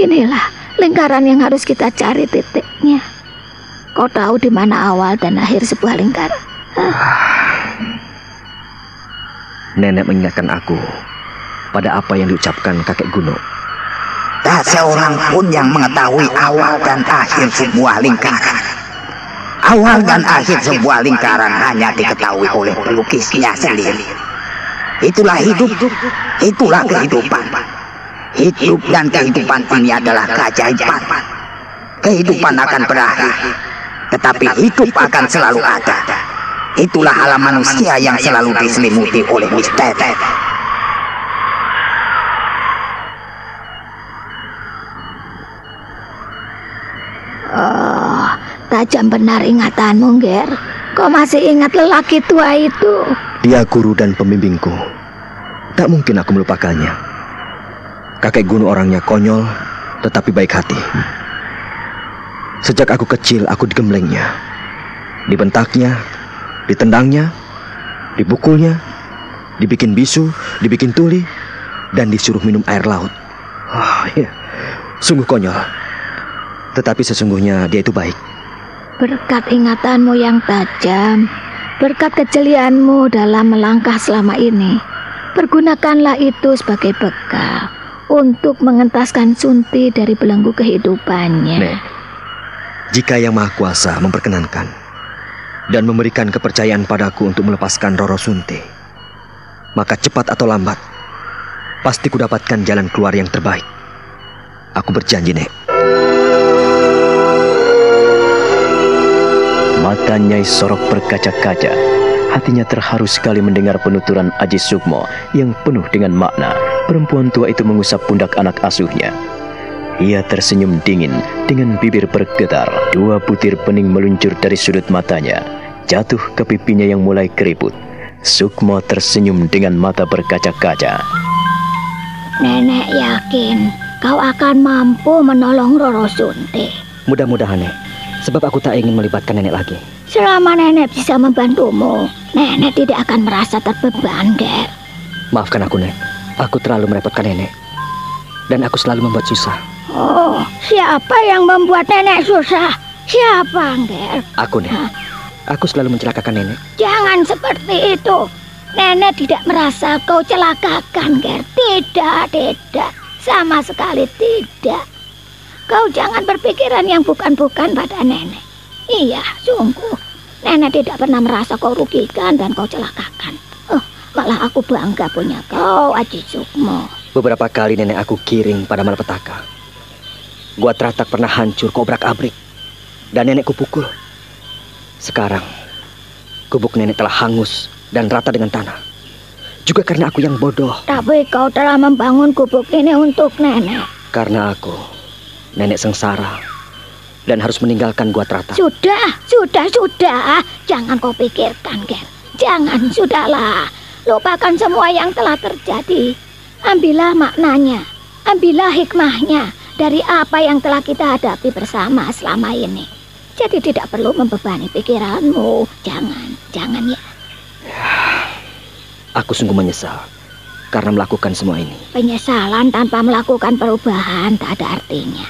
Inilah lingkaran yang harus kita cari titiknya. Kau tahu di mana awal dan akhir sebuah lingkaran? Nenek mengingatkan aku pada apa yang diucapkan kakek Guno. Tak seorang pun yang mengetahui awal dan akhir sebuah lingkaran. Awal dan akhir sebuah lingkaran hanya diketahui oleh pelukisnya sendiri. Itulah hidup, itulah kehidupan. Hidup dan kehidupan ini adalah keajaiban. Kehidupan akan berakhir, tetapi hidup akan selalu ada. Itulah alam manusia yang selalu diselimuti oleh misteri. Oh, tajam benar ingatanmu, Ger. Kau masih ingat lelaki tua itu? Dia guru dan pembimbingku. Tak mungkin aku melupakannya. Kakek Guno orangnya konyol, tetapi baik hati. Sejak aku kecil, aku digemblengnya. Dibentaknya, ditendangnya, dibukulnya, dibikin bisu, dibikin tuli, dan disuruh minum air laut. Oh, ya. Sungguh konyol. Tetapi sesungguhnya dia itu baik. Berkat ingatanmu yang tajam, berkat kejelianmu dalam melangkah selama ini, pergunakanlah itu sebagai bekal untuk mengentaskan Sunti dari belenggu kehidupannya. Nek, Jika Yang Maha Kuasa memperkenankan dan memberikan kepercayaan padaku untuk melepaskan Roro Sunti, maka cepat atau lambat, pasti kudapatkan jalan keluar yang terbaik. Aku berjanji, Nek. Mata Nyai Sorok berkaca-kaca. Hatinya terharu sekali mendengar penuturan Aji Sukmo yang penuh dengan makna. Perempuan tua itu mengusap pundak anak asuhnya. Ia tersenyum dingin dengan bibir bergetar. Dua butir pening meluncur dari sudut matanya, jatuh ke pipinya yang mulai keriput. Sukmo tersenyum dengan mata berkaca-kaca. Nenek yakin kau akan mampu menolong Roro Sunti. Mudah-mudahan, Nek. Sebab aku tak ingin melibatkan nenek lagi. Selama nenek bisa membantumu, nenek tidak akan merasa terbeban, Ger. Maafkan aku, Nek. Aku terlalu merepotkan nenek. Dan aku selalu membuat susah. Oh, siapa yang membuat nenek susah? Siapa, Ger? Aku, Nek. Aku selalu mencelakakan nenek. Jangan seperti itu. Nenek tidak merasa kau celakakan, Ger. Tidak, tidak. Sama sekali tidak. Kau jangan berpikiran yang bukan-bukan pada nenek. Iya, sungguh. Nenek tidak pernah merasa kau rugikan dan kau celakakan. Oh, malah aku bangga punya kau, Aji Sukmo. Beberapa kali nenek aku kiring pada malapetaka. Gua teratak pernah hancur kobrak abrik. Dan nenekku pukul. Sekarang, gubuk nenek telah hangus dan rata dengan tanah. Juga karena aku yang bodoh. Tapi kau telah membangun gubuk ini untuk nenek. Karena aku, nenek sengsara dan harus meninggalkan gua teratak. Sudah, sudah, sudah. Jangan kau pikirkan, Ger. Jangan, sudahlah. Lupakan semua yang telah terjadi. Ambillah maknanya. Ambillah hikmahnya dari apa yang telah kita hadapi bersama selama ini. Jadi tidak perlu membebani pikiranmu. Jangan, jangan ya. Aku sungguh menyesal karena melakukan semua ini. Penyesalan tanpa melakukan perubahan tak ada artinya.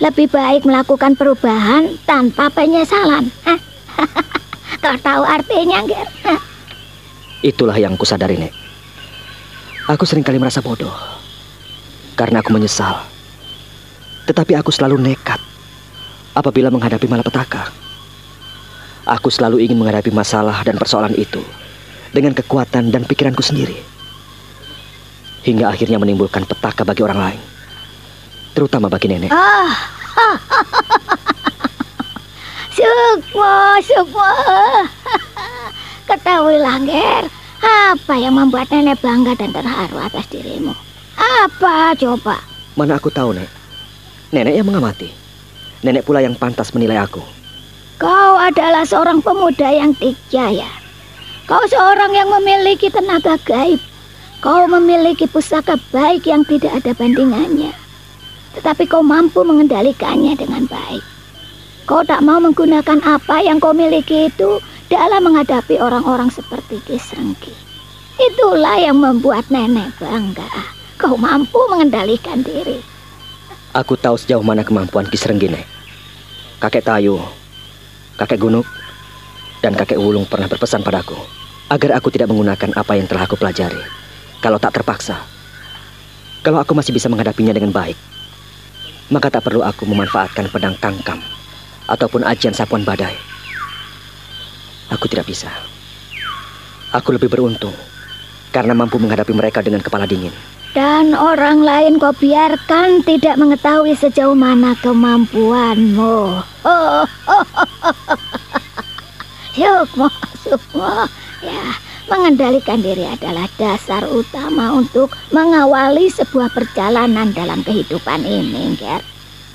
Lebih baik melakukan perubahan tanpa penyesalan. Kau tahu artinya, Ger? Itulah yang kusadari, Nek. Aku sering kali merasa bodoh. Karena aku menyesal. Tetapi aku selalu nekat apabila menghadapi malapetaka. Aku selalu ingin menghadapi masalah dan persoalan itu dengan kekuatan dan pikiranku sendiri. Hingga akhirnya menimbulkan petaka bagi orang lain. Terutama bagi nenek. Ah. Sukmo, Sukmo. Ketahuilah, Ger. Apa yang membuat nenek bangga dan terharu atas dirimu? Apa coba? Mana aku tahu, Nek. Nenek yang mengamati. Nenek pula yang pantas menilai aku. Kau adalah seorang pemuda yang dijaya. Kau seorang yang memiliki tenaga gaib. Kau memiliki pusaka baik yang tidak ada bandingannya. Tetapi kau mampu mengendalikannya dengan baik. Kau tak mau menggunakan apa yang kau miliki itu dalam menghadapi orang-orang seperti Kisrenggi. Itulah yang membuat nenek bangga. Kau mampu mengendalikan diri. Aku tahu sejauh mana kemampuan Kisrenggi, Nek. Kakek Tayu, kakek Gunuk, dan kakek Wulung pernah berpesan padaku agar aku tidak menggunakan apa yang telah aku pelajari. Kalau tak terpaksa, kalau aku masih bisa menghadapinya dengan baik, maka tak perlu aku memanfaatkan pedang tangkam ataupun ajian sapuan badai. Aku tidak bisa. Aku lebih beruntung karena mampu menghadapi mereka dengan kepala dingin. Dan orang lain kau biarkan tidak mengetahui sejauh mana kemampuanmu. Oh, Sukmo, Sukmo. Ya, mengendalikan diri adalah dasar utama untuk mengawali sebuah perjalanan dalam kehidupan ini, Ger.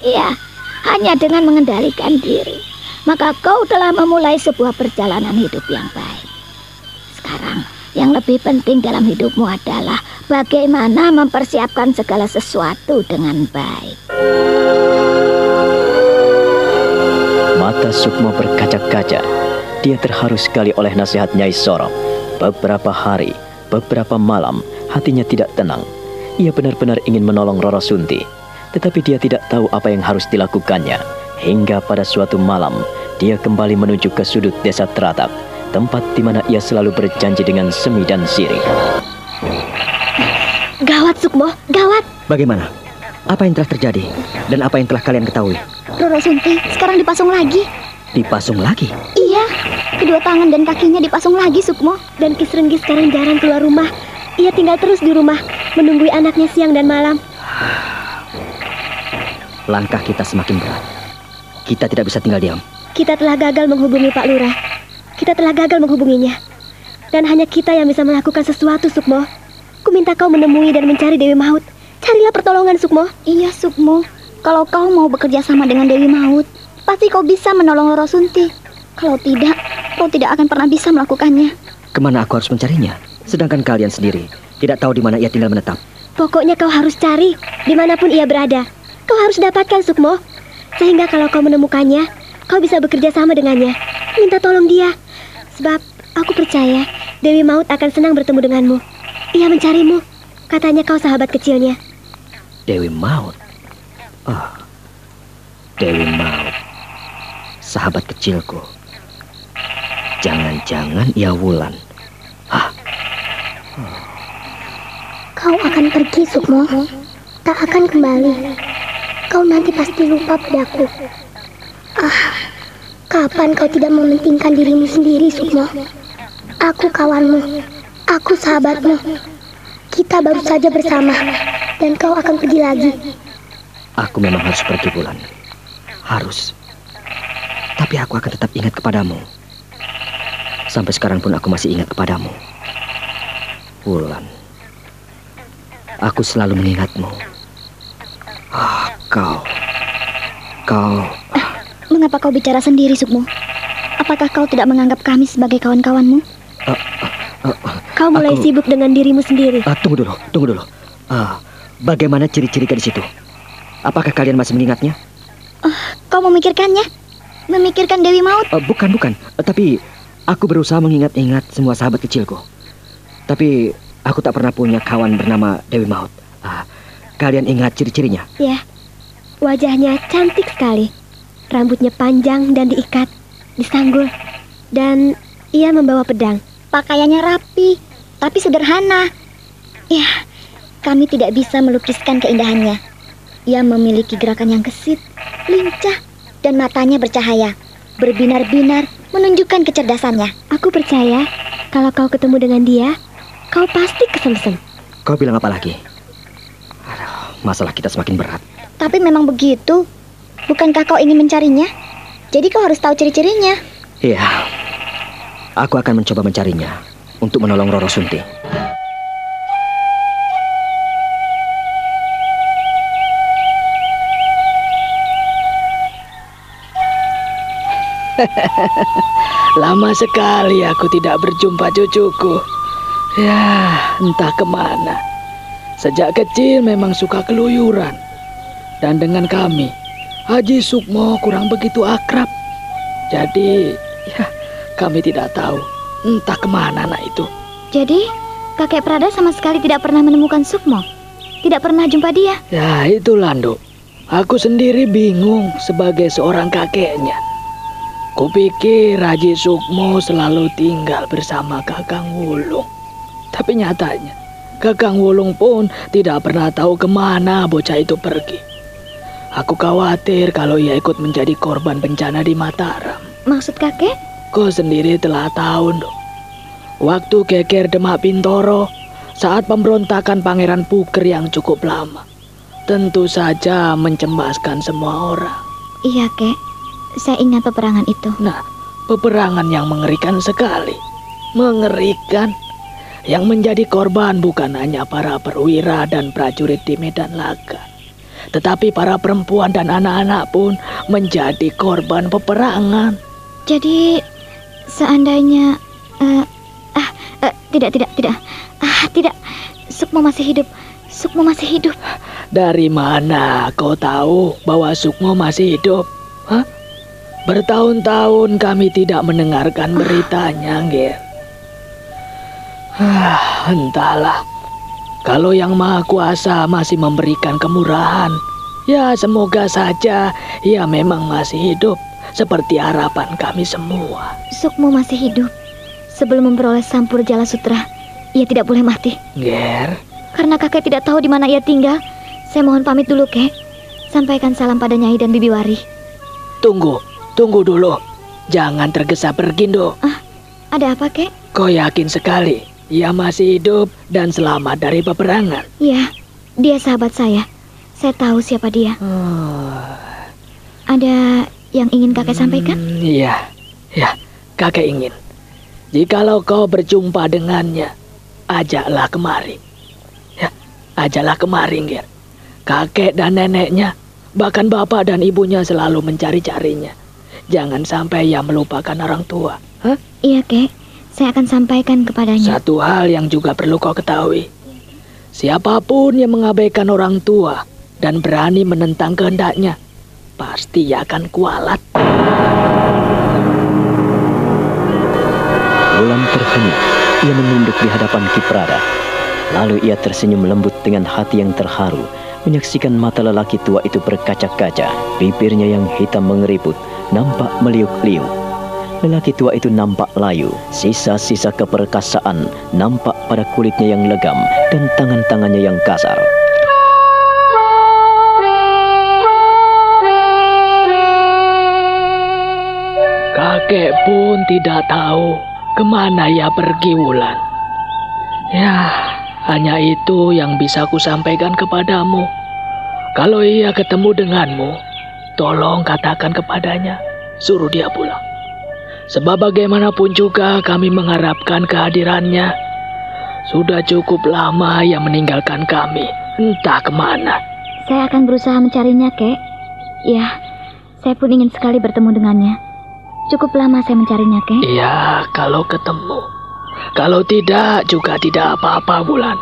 Iya, hanya dengan mengendalikan diri, maka kau telah memulai sebuah perjalanan hidup yang baik. Sekarang, yang lebih penting dalam hidupmu adalah bagaimana mempersiapkan segala sesuatu dengan baik. Mata Sukmo berkaca-kaca. Dia terharu sekali oleh nasihat Nyai Sorok. Beberapa hari, beberapa malam, hatinya tidak tenang. Ia benar-benar ingin menolong Roro Sunti, tetapi dia tidak tahu apa yang harus dilakukannya. Hingga pada suatu malam, dia kembali menuju ke sudut desa Teratak, tempat di mana ia selalu berjanji dengan Semi dan Siri. Gawat, Sukmo, gawat. Bagaimana? Apa yang telah terjadi dan apa yang telah kalian ketahui? Roro Sunti sekarang dipasung lagi. Dipasung lagi? Iya, kedua tangan dan kakinya dipasung lagi, Sukmo. Dan Kisrenggi sekarang jarang keluar rumah. Ia tinggal terus di rumah, menunggui anaknya siang dan malam. Langkah kita semakin berat. Kita tidak bisa tinggal diam. Kita telah gagal menghubungi Pak Lurah. Kita telah gagal menghubunginya. Dan hanya kita yang bisa melakukan sesuatu, Sukmo. Ku minta kau menemui dan mencari Dewi Maut. Carilah pertolongan, Sukmo. Iya, Sukmo. Kalau kau mau bekerja sama dengan Dewi Maut, pasti kau bisa menolong Roro Sunti. Kalau tidak, kau tidak akan pernah bisa melakukannya. Ke mana aku harus mencarinya? Sedangkan kalian sendiri tidak tahu di mana ia tinggal menetap. Pokoknya kau harus cari di mana pun ia berada. Kau harus dapatkan Sukmo. Sehingga kalau kau menemukannya, kau bisa bekerja sama dengannya. Minta tolong dia. Sebab aku percaya Dewi Maut akan senang bertemu denganmu. Ia mencarimu. Katanya kau sahabat kecilnya. Dewi Maut? Oh, Dewi Maut. Sahabat kecilku. Jangan-jangan ia Wulan. Ah, Kau akan pergi, Sukmo. Tak akan kembali. Kau nanti pasti lupa padaku. Ah, kapan kau tidak mementingkan dirimu sendiri, Sukmo? Aku kawanmu. Aku sahabatmu. Kita baru saja bersama. Dan kau akan pergi lagi. aku memang harus pergi bulan. Harus. Tapi aku akan tetap ingat kepadamu. Sampai sekarang pun aku masih ingat kepadamu. Wulan. Aku selalu mengingatmu. Ah, kau. Kau. Mengapa kau bicara sendiri, Sukmo? Apakah kau tidak menganggap kami sebagai kawan-kawanmu? Kau mulai Aku- sibuk dengan dirimu sendiri. Ah, tunggu dulu, tunggu dulu. Ah, bagaimana ciri-ciri gadis itu? Apakah kalian masih mengingatnya? Kau memikirkannya? Memikirkan Dewi Maut? Eh, bukan, bukan. Eh, tapi aku berusaha mengingat-ingat semua sahabat kecilku. Tapi aku tak pernah punya kawan bernama Dewi Maut. Ah, kalian ingat ciri-cirinya? Ya, wajahnya cantik sekali. Rambutnya panjang dan diikat, disanggul. Dan ia membawa pedang. Pakaiannya rapi, tapi sederhana. Ya, kami tidak bisa melukiskan keindahannya. Ia memiliki gerakan yang gesit, lincah, dan matanya bercahaya. Berbinar-binar, menunjukkan kecerdasannya. Aku percaya kalau kau ketemu dengan dia, kau pasti kesemsem. Kau bilang apa lagi? Aduh, masalah kita semakin berat. Tapi memang begitu. Bukankah kau ingin mencarinya? Jadi kau harus tahu ciri-cirinya. Iya. Aku akan mencoba mencarinya untuk menolong Roro Sunti. Lama sekali aku tidak berjumpa cucuku. Ya, entah ke mana. Sejak kecil memang suka keluyuran. Dan dengan kami, Haji Sukmo kurang begitu akrab. Jadi, ya, kami tidak tahu entah ke mana anak itu. Jadi, kakek Prada sama sekali tidak pernah menemukan Sukmo. Tidak pernah jumpa dia. Ya, itu Lando. Aku sendiri bingung sebagai seorang kakeknya. Kupikir Haji Sukmo selalu tinggal bersama Kakang Wulung. Tapi nyatanya, Kakang Wulung pun tidak pernah tahu ke mana bocah itu pergi. Aku khawatir kalau ia ikut menjadi korban bencana di Mataram. Maksud kakek? Kau sendiri telah tahu, dong. Waktu geger Demak Bintoro, saat pemberontakan Pangeran Puger yang cukup lama. Tentu saja mencemaskan semua orang. Iya, kek. Saya ingat peperangan itu. Nah, peperangan yang mengerikan sekali. Mengerikan. Yang menjadi korban bukan hanya para perwira dan prajurit di medan laga. Tetapi para perempuan dan anak-anak pun menjadi korban peperangan. Jadi, seandainya... eh, ah, eh, tidak, tidak, tidak. Ah, tidak. Sukmo masih hidup. Sukmo masih hidup. Dari mana kau tahu bahwa Sukmo masih hidup? Hah? Bertahun-tahun kami tidak mendengarkan beritanya, Ger. Ah, entahlah. Kalau yang Maha Kuasa masih memberikan kemurahan, ya semoga saja ia memang masih hidup seperti harapan kami semua. Sukmo masih hidup. Sebelum memperoleh Sampur Jala Sutra, ia tidak boleh mati. Ger, Karena kakek tidak tahu di mana ia tinggal, Saya mohon pamit dulu, Kek. Sampaikan salam pada Nyai dan Bibi Wari. Tunggu, tunggu dulu. Jangan tergesa pergi, Ndo. Ah, ada apa, Kek? Kau yakin sekali ia masih hidup dan selamat dari peperangan? Iya, dia sahabat saya. Saya tahu siapa dia. Oh. Ada yang ingin kakek sampaikan? Hmm, iya, ya, kakek ingin. Jikalau kau berjumpa dengannya, ajaklah kemari. Ya, ajaklah kemari, Ger. Kakek dan neneknya, bahkan bapak dan ibunya selalu mencari-carinya. Jangan sampai ia melupakan orang tua. Hah? Iya, Kek. Saya akan sampaikan kepadanya. Satu hal yang juga perlu kau ketahui. Siapa pun yang mengabaikan orang tua dan berani menentang kehendaknya, pasti ia akan kualat. Wulan terhening. Ia menunduk di hadapan Kiprada. Lalu ia tersenyum lembut dengan hati yang terharu menyaksikan mata lelaki tua itu berkaca-kaca, bibirnya yang hitam mengeriput, nampak meliuk-liuk. Lelaki tua itu nampak layu, sisa-sisa keperkasaan nampak pada kulitnya yang legam dan tangan-tangannya yang kasar. Kakek pun tidak tahu ke mana ia pergi Wulan. Ya, hanya itu yang bisa kusampaikan kepadamu. Kalau ia ketemu denganmu, tolong katakan kepadanya, suruh dia pulang. Sebab bagaimanapun juga kami mengharapkan kehadirannya. Sudah cukup lama ia meninggalkan kami, entah ke mana. Saya akan berusaha mencarinya, kek. Ya, saya pun ingin sekali bertemu dengannya. Cukup lama saya mencarinya, kek. Iya, kalau ketemu. Kalau tidak juga tidak apa-apa bulan.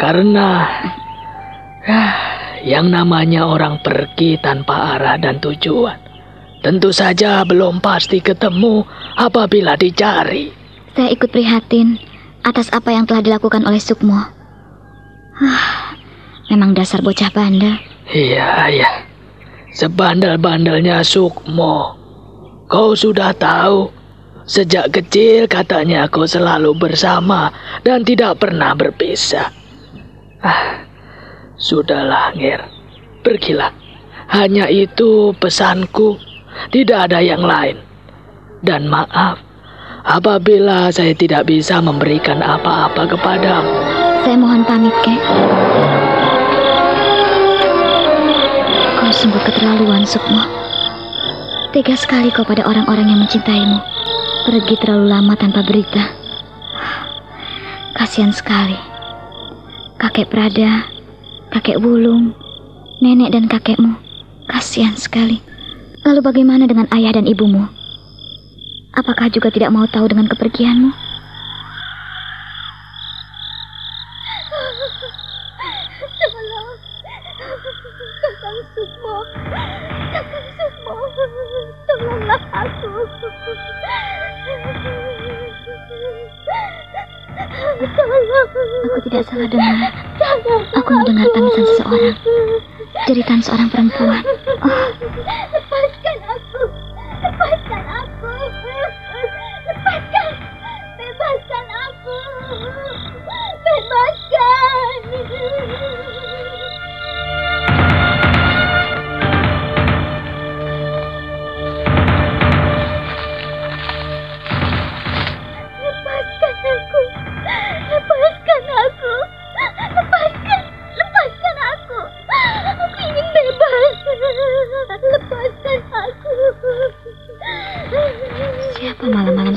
Karena ya, yang namanya orang pergi tanpa arah dan tujuan. Tentu saja belum pasti ketemu apabila dicari. Saya ikut prihatin atas apa yang telah dilakukan oleh Sukmo. Ah, memang dasar bocah bandel. Iya, iya. Sebandel-bandelnya Sukmo. Kau sudah tahu Sejak kecil katanya kau selalu bersama dan tidak pernah berpisah. Ah, sudahlah, Nger. Pergilah. Hanya itu pesanku. Tidak ada yang lain. Dan maaf apabila saya tidak bisa memberikan apa-apa kepadamu. Saya mohon pamit, Kek. Kau sungguh keterlaluan, Sukmo. Tega sekali kau pada orang-orang yang mencintaimu. Pergi terlalu lama tanpa berita. Kasihan sekali. Kakek Prada, kakek Wulung, nenek dan kakekmu. Kasihan sekali. Lalu bagaimana dengan ayah dan ibumu? Apakah juga tidak mau tahu dengan kepergianmu? Aku tidak salah dengar. Aku mendengar tangisan seseorang. Jeritan seorang perempuan. Oh.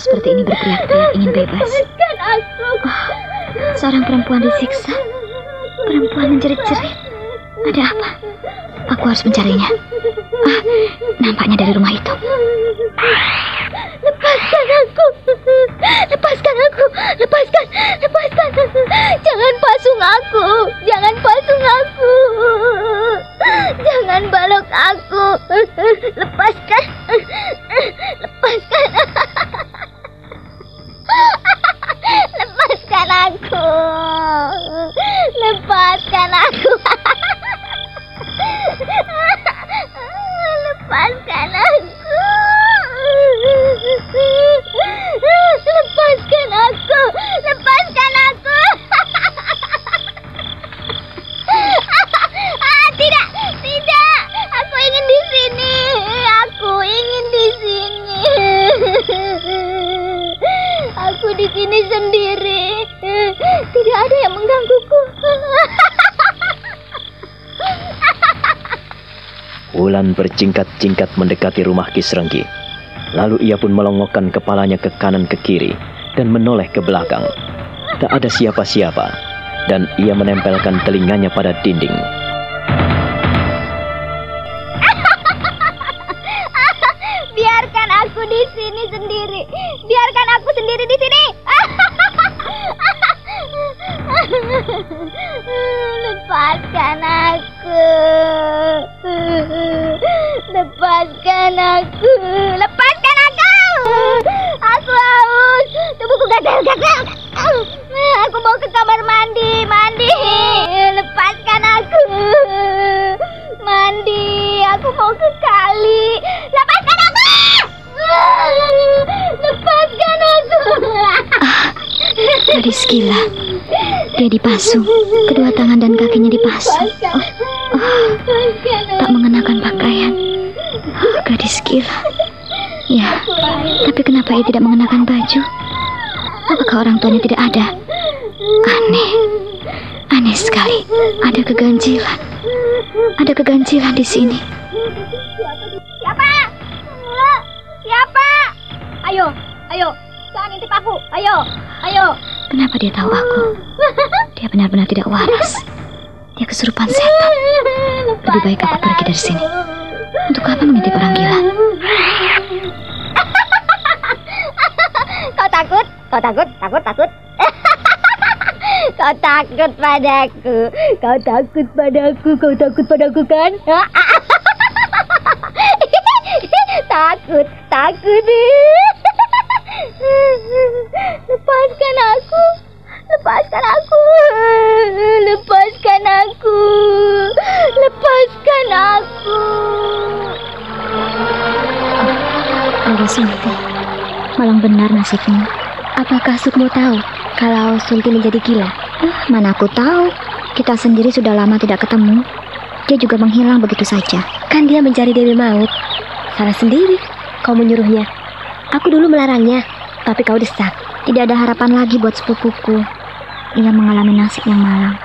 Seperti ini berteriak-teriak ingin bebas. Oh, seorang perempuan disiksa. Perempuan menjerit-jerit. Ada apa? Aku harus mencarinya. Ah, nampaknya dari rumah itu. Lepaskan aku. Lepaskan aku. Lepaskan. Lepaskan. Jangan pasung aku. Jangan pasung aku. Jangan balok aku. Lepaskan. Lepaskan. Lepaskan aku. Lepaskan aku. Lepaskan aku. Lepaskan aku. Lepaskan aku. ah, tidak, tidak. Aku ingin di sini. Aku ingin di sini. aku di sini sendiri. Tidak ada yang menggangguku. Wulan bercingkat-cingkat mendekati rumah Kisrenggi. Lalu ia pun melongokkan kepalanya ke kanan ke kiri dan menoleh ke belakang. Tak ada siapa-siapa dan ia menempelkan telinganya pada dinding. Dia dipasung. Kedua tangan dan kakinya dipasung. Oh, oh, tak mengenakan pakaian. Oh, gadis gila. Ya, tapi kenapa ia tidak mengenakan baju? Apakah orang tuanya tidak ada? Aneh. Aneh sekali. Ada keganjilan. Ada keganjilan di sini. Siapa? Siapa? Ayo, ayo. Jangan intip aku. Ayo, ayo. Kenapa dia tahu aku? Benar-benar tidak waras. Dia kesurupan setan. Lebih baik aku pergi dari sini. Untuk apa mengintip orang gila? Kau takut? Kau takut? Takut? Takut? Kau takut padaku. Kau takut padaku. Kau takut padaku kan? takut, takut. Nasibmu. Apakah Sukmo tahu kalau Sunti menjadi gila? Eh, mana aku tahu. Kita sendiri sudah lama tidak ketemu. Dia juga menghilang begitu saja. Kan dia mencari Dewi Maut. Salah sendiri. Kau menyuruhnya. Aku dulu melarangnya, tapi kau desak. Tidak ada harapan lagi buat sepupuku. Ia mengalami nasib yang malang.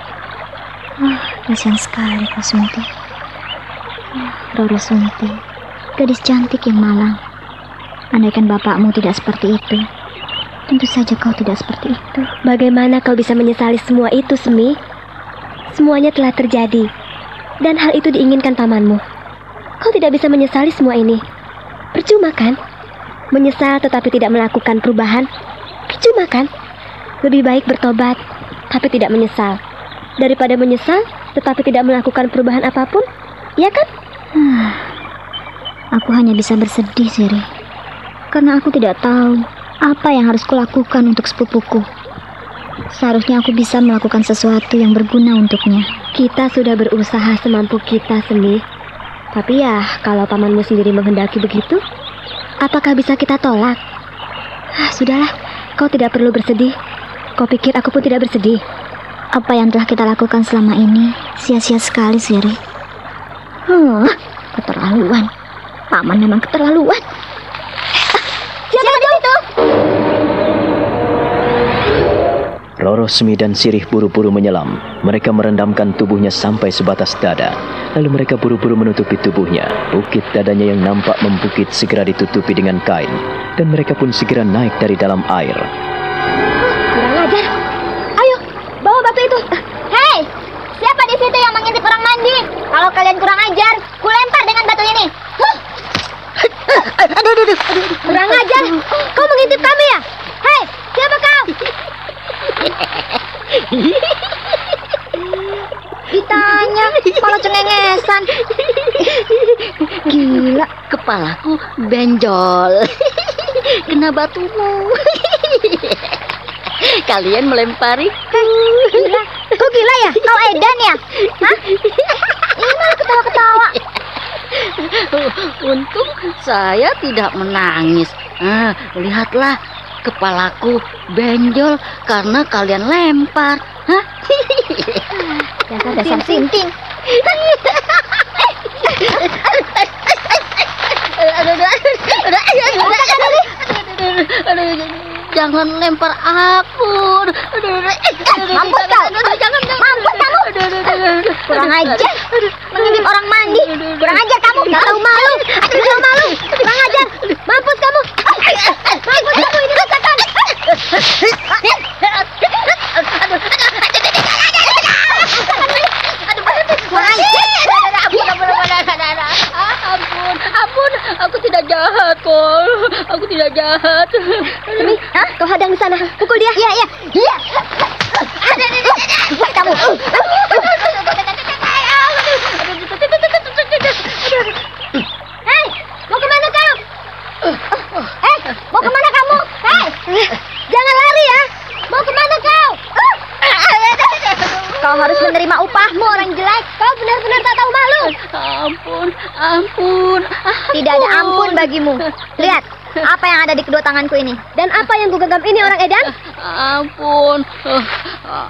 Wah, kasihan sekali Kak Sunti. Ah, Roro Sunti, gadis cantik yang malang. Andaikan bapakmu tidak seperti itu, tentu saja kau tidak seperti itu. Bagaimana kau bisa menyesali semua itu, Semi? Semuanya telah terjadi, dan hal itu diinginkan pamanmu. Kau tidak bisa menyesali semua ini. Percuma kan? Menyesal tetapi tidak melakukan perubahan. Percuma kan? Lebih baik bertobat, tapi tidak menyesal. Daripada menyesal tetapi tidak melakukan perubahan apa pun, ya kan? Hmm, aku hanya bisa bersedih, Siri. Karena aku tidak tahu apa yang harus kulakukan untuk sepupuku. Seharusnya aku bisa melakukan sesuatu yang berguna untuknya. Kita sudah berusaha semampu kita, Semi. Tapi ya, kalau pamanmu sendiri menghendaki begitu, apakah bisa kita tolak? Ah, sudahlah, kau tidak perlu bersedih. Kau pikir aku pun tidak bersedih? Apa yang telah kita lakukan selama ini sia-sia sekali, Siri. Hmm, keterlaluan. Paman memang keterlaluan. Roro Semi dan Sirih buru-buru menyelam. Mereka merendamkan tubuhnya sampai sebatas dada. Lalu mereka buru-buru menutupi tubuhnya. Bukit dadanya yang nampak membukit segera ditutupi dengan kain. Dan mereka pun segera naik dari dalam air. Kurang ajar. Ayo, bawa batu itu. Hei, siapa di situ yang mengintip orang mandi? Kalau kalian kurang ajar, kulempar dengan batu ini. Huh. Aduh, aduh, aduh. Kurang ajar. Kau mengintip kami ya? Hei, siapa kau? Ditanya, malah cengengesan. Gila, kepalaku benjol. Kena batumu. Kalian melempariku. Gila, kau gila ya? Kau edan ya? Hah? Ini malah ketawa-ketawa. Untung saya tidak menangis. Ah, lihatlah, kepalaku benjol karena kalian lempar. Hah? Dasar sinting. Jangan lempar aku. Mampus kau. Mampus kamu. Kurang ajar. Mengintip orang mandi. Kurang ajar kamu. Gak tahu malu. Gak tahu malu. Kurang ajar. Mampus kamu. Jahat kok. Aku tidak kau hadang di sana. Pukul dia. Iya, iya. Iya. Buat kamu. Hei, mau ke mana kau? Eh, mau ke mana kamu? Hei, jangan lari ya. Mau ke mana kau? Kau harus menerima upahmu orang jelek. Kau benar-benar tak tahu malu. Ampun, ampun. Tidak ada ampun bagimu. Lihat, apa yang ada di kedua tanganku ini. Dan apa yang kugenggam ini orang edan? Ampun, eh,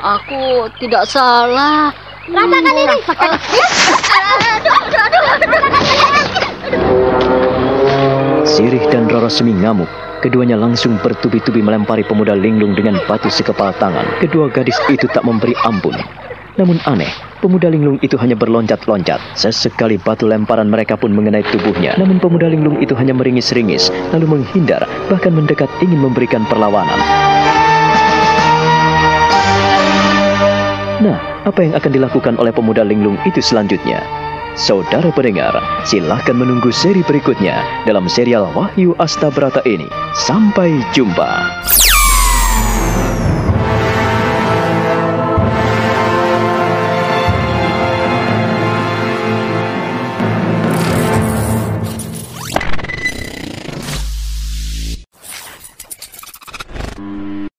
aku tidak salah. Rasakan ini. Sirih dan Roro Semi ngamuk. Keduanya langsung bertubi-tubi melempari pemuda linglung dengan batu sekepal tangan. Kedua gadis itu tak memberi ampun. Namun aneh, pemuda linglung itu hanya berloncat-loncat. Sesekali batu lemparan mereka pun mengenai tubuhnya. Namun pemuda linglung itu hanya meringis-ringis, lalu menghindar, bahkan mendekat ingin memberikan perlawanan. Nah, apa yang akan dilakukan oleh pemuda linglung itu selanjutnya? Saudara pendengar, silahkan menunggu seri berikutnya dalam serial Wahyu Astabrata ini. Sampai jumpa.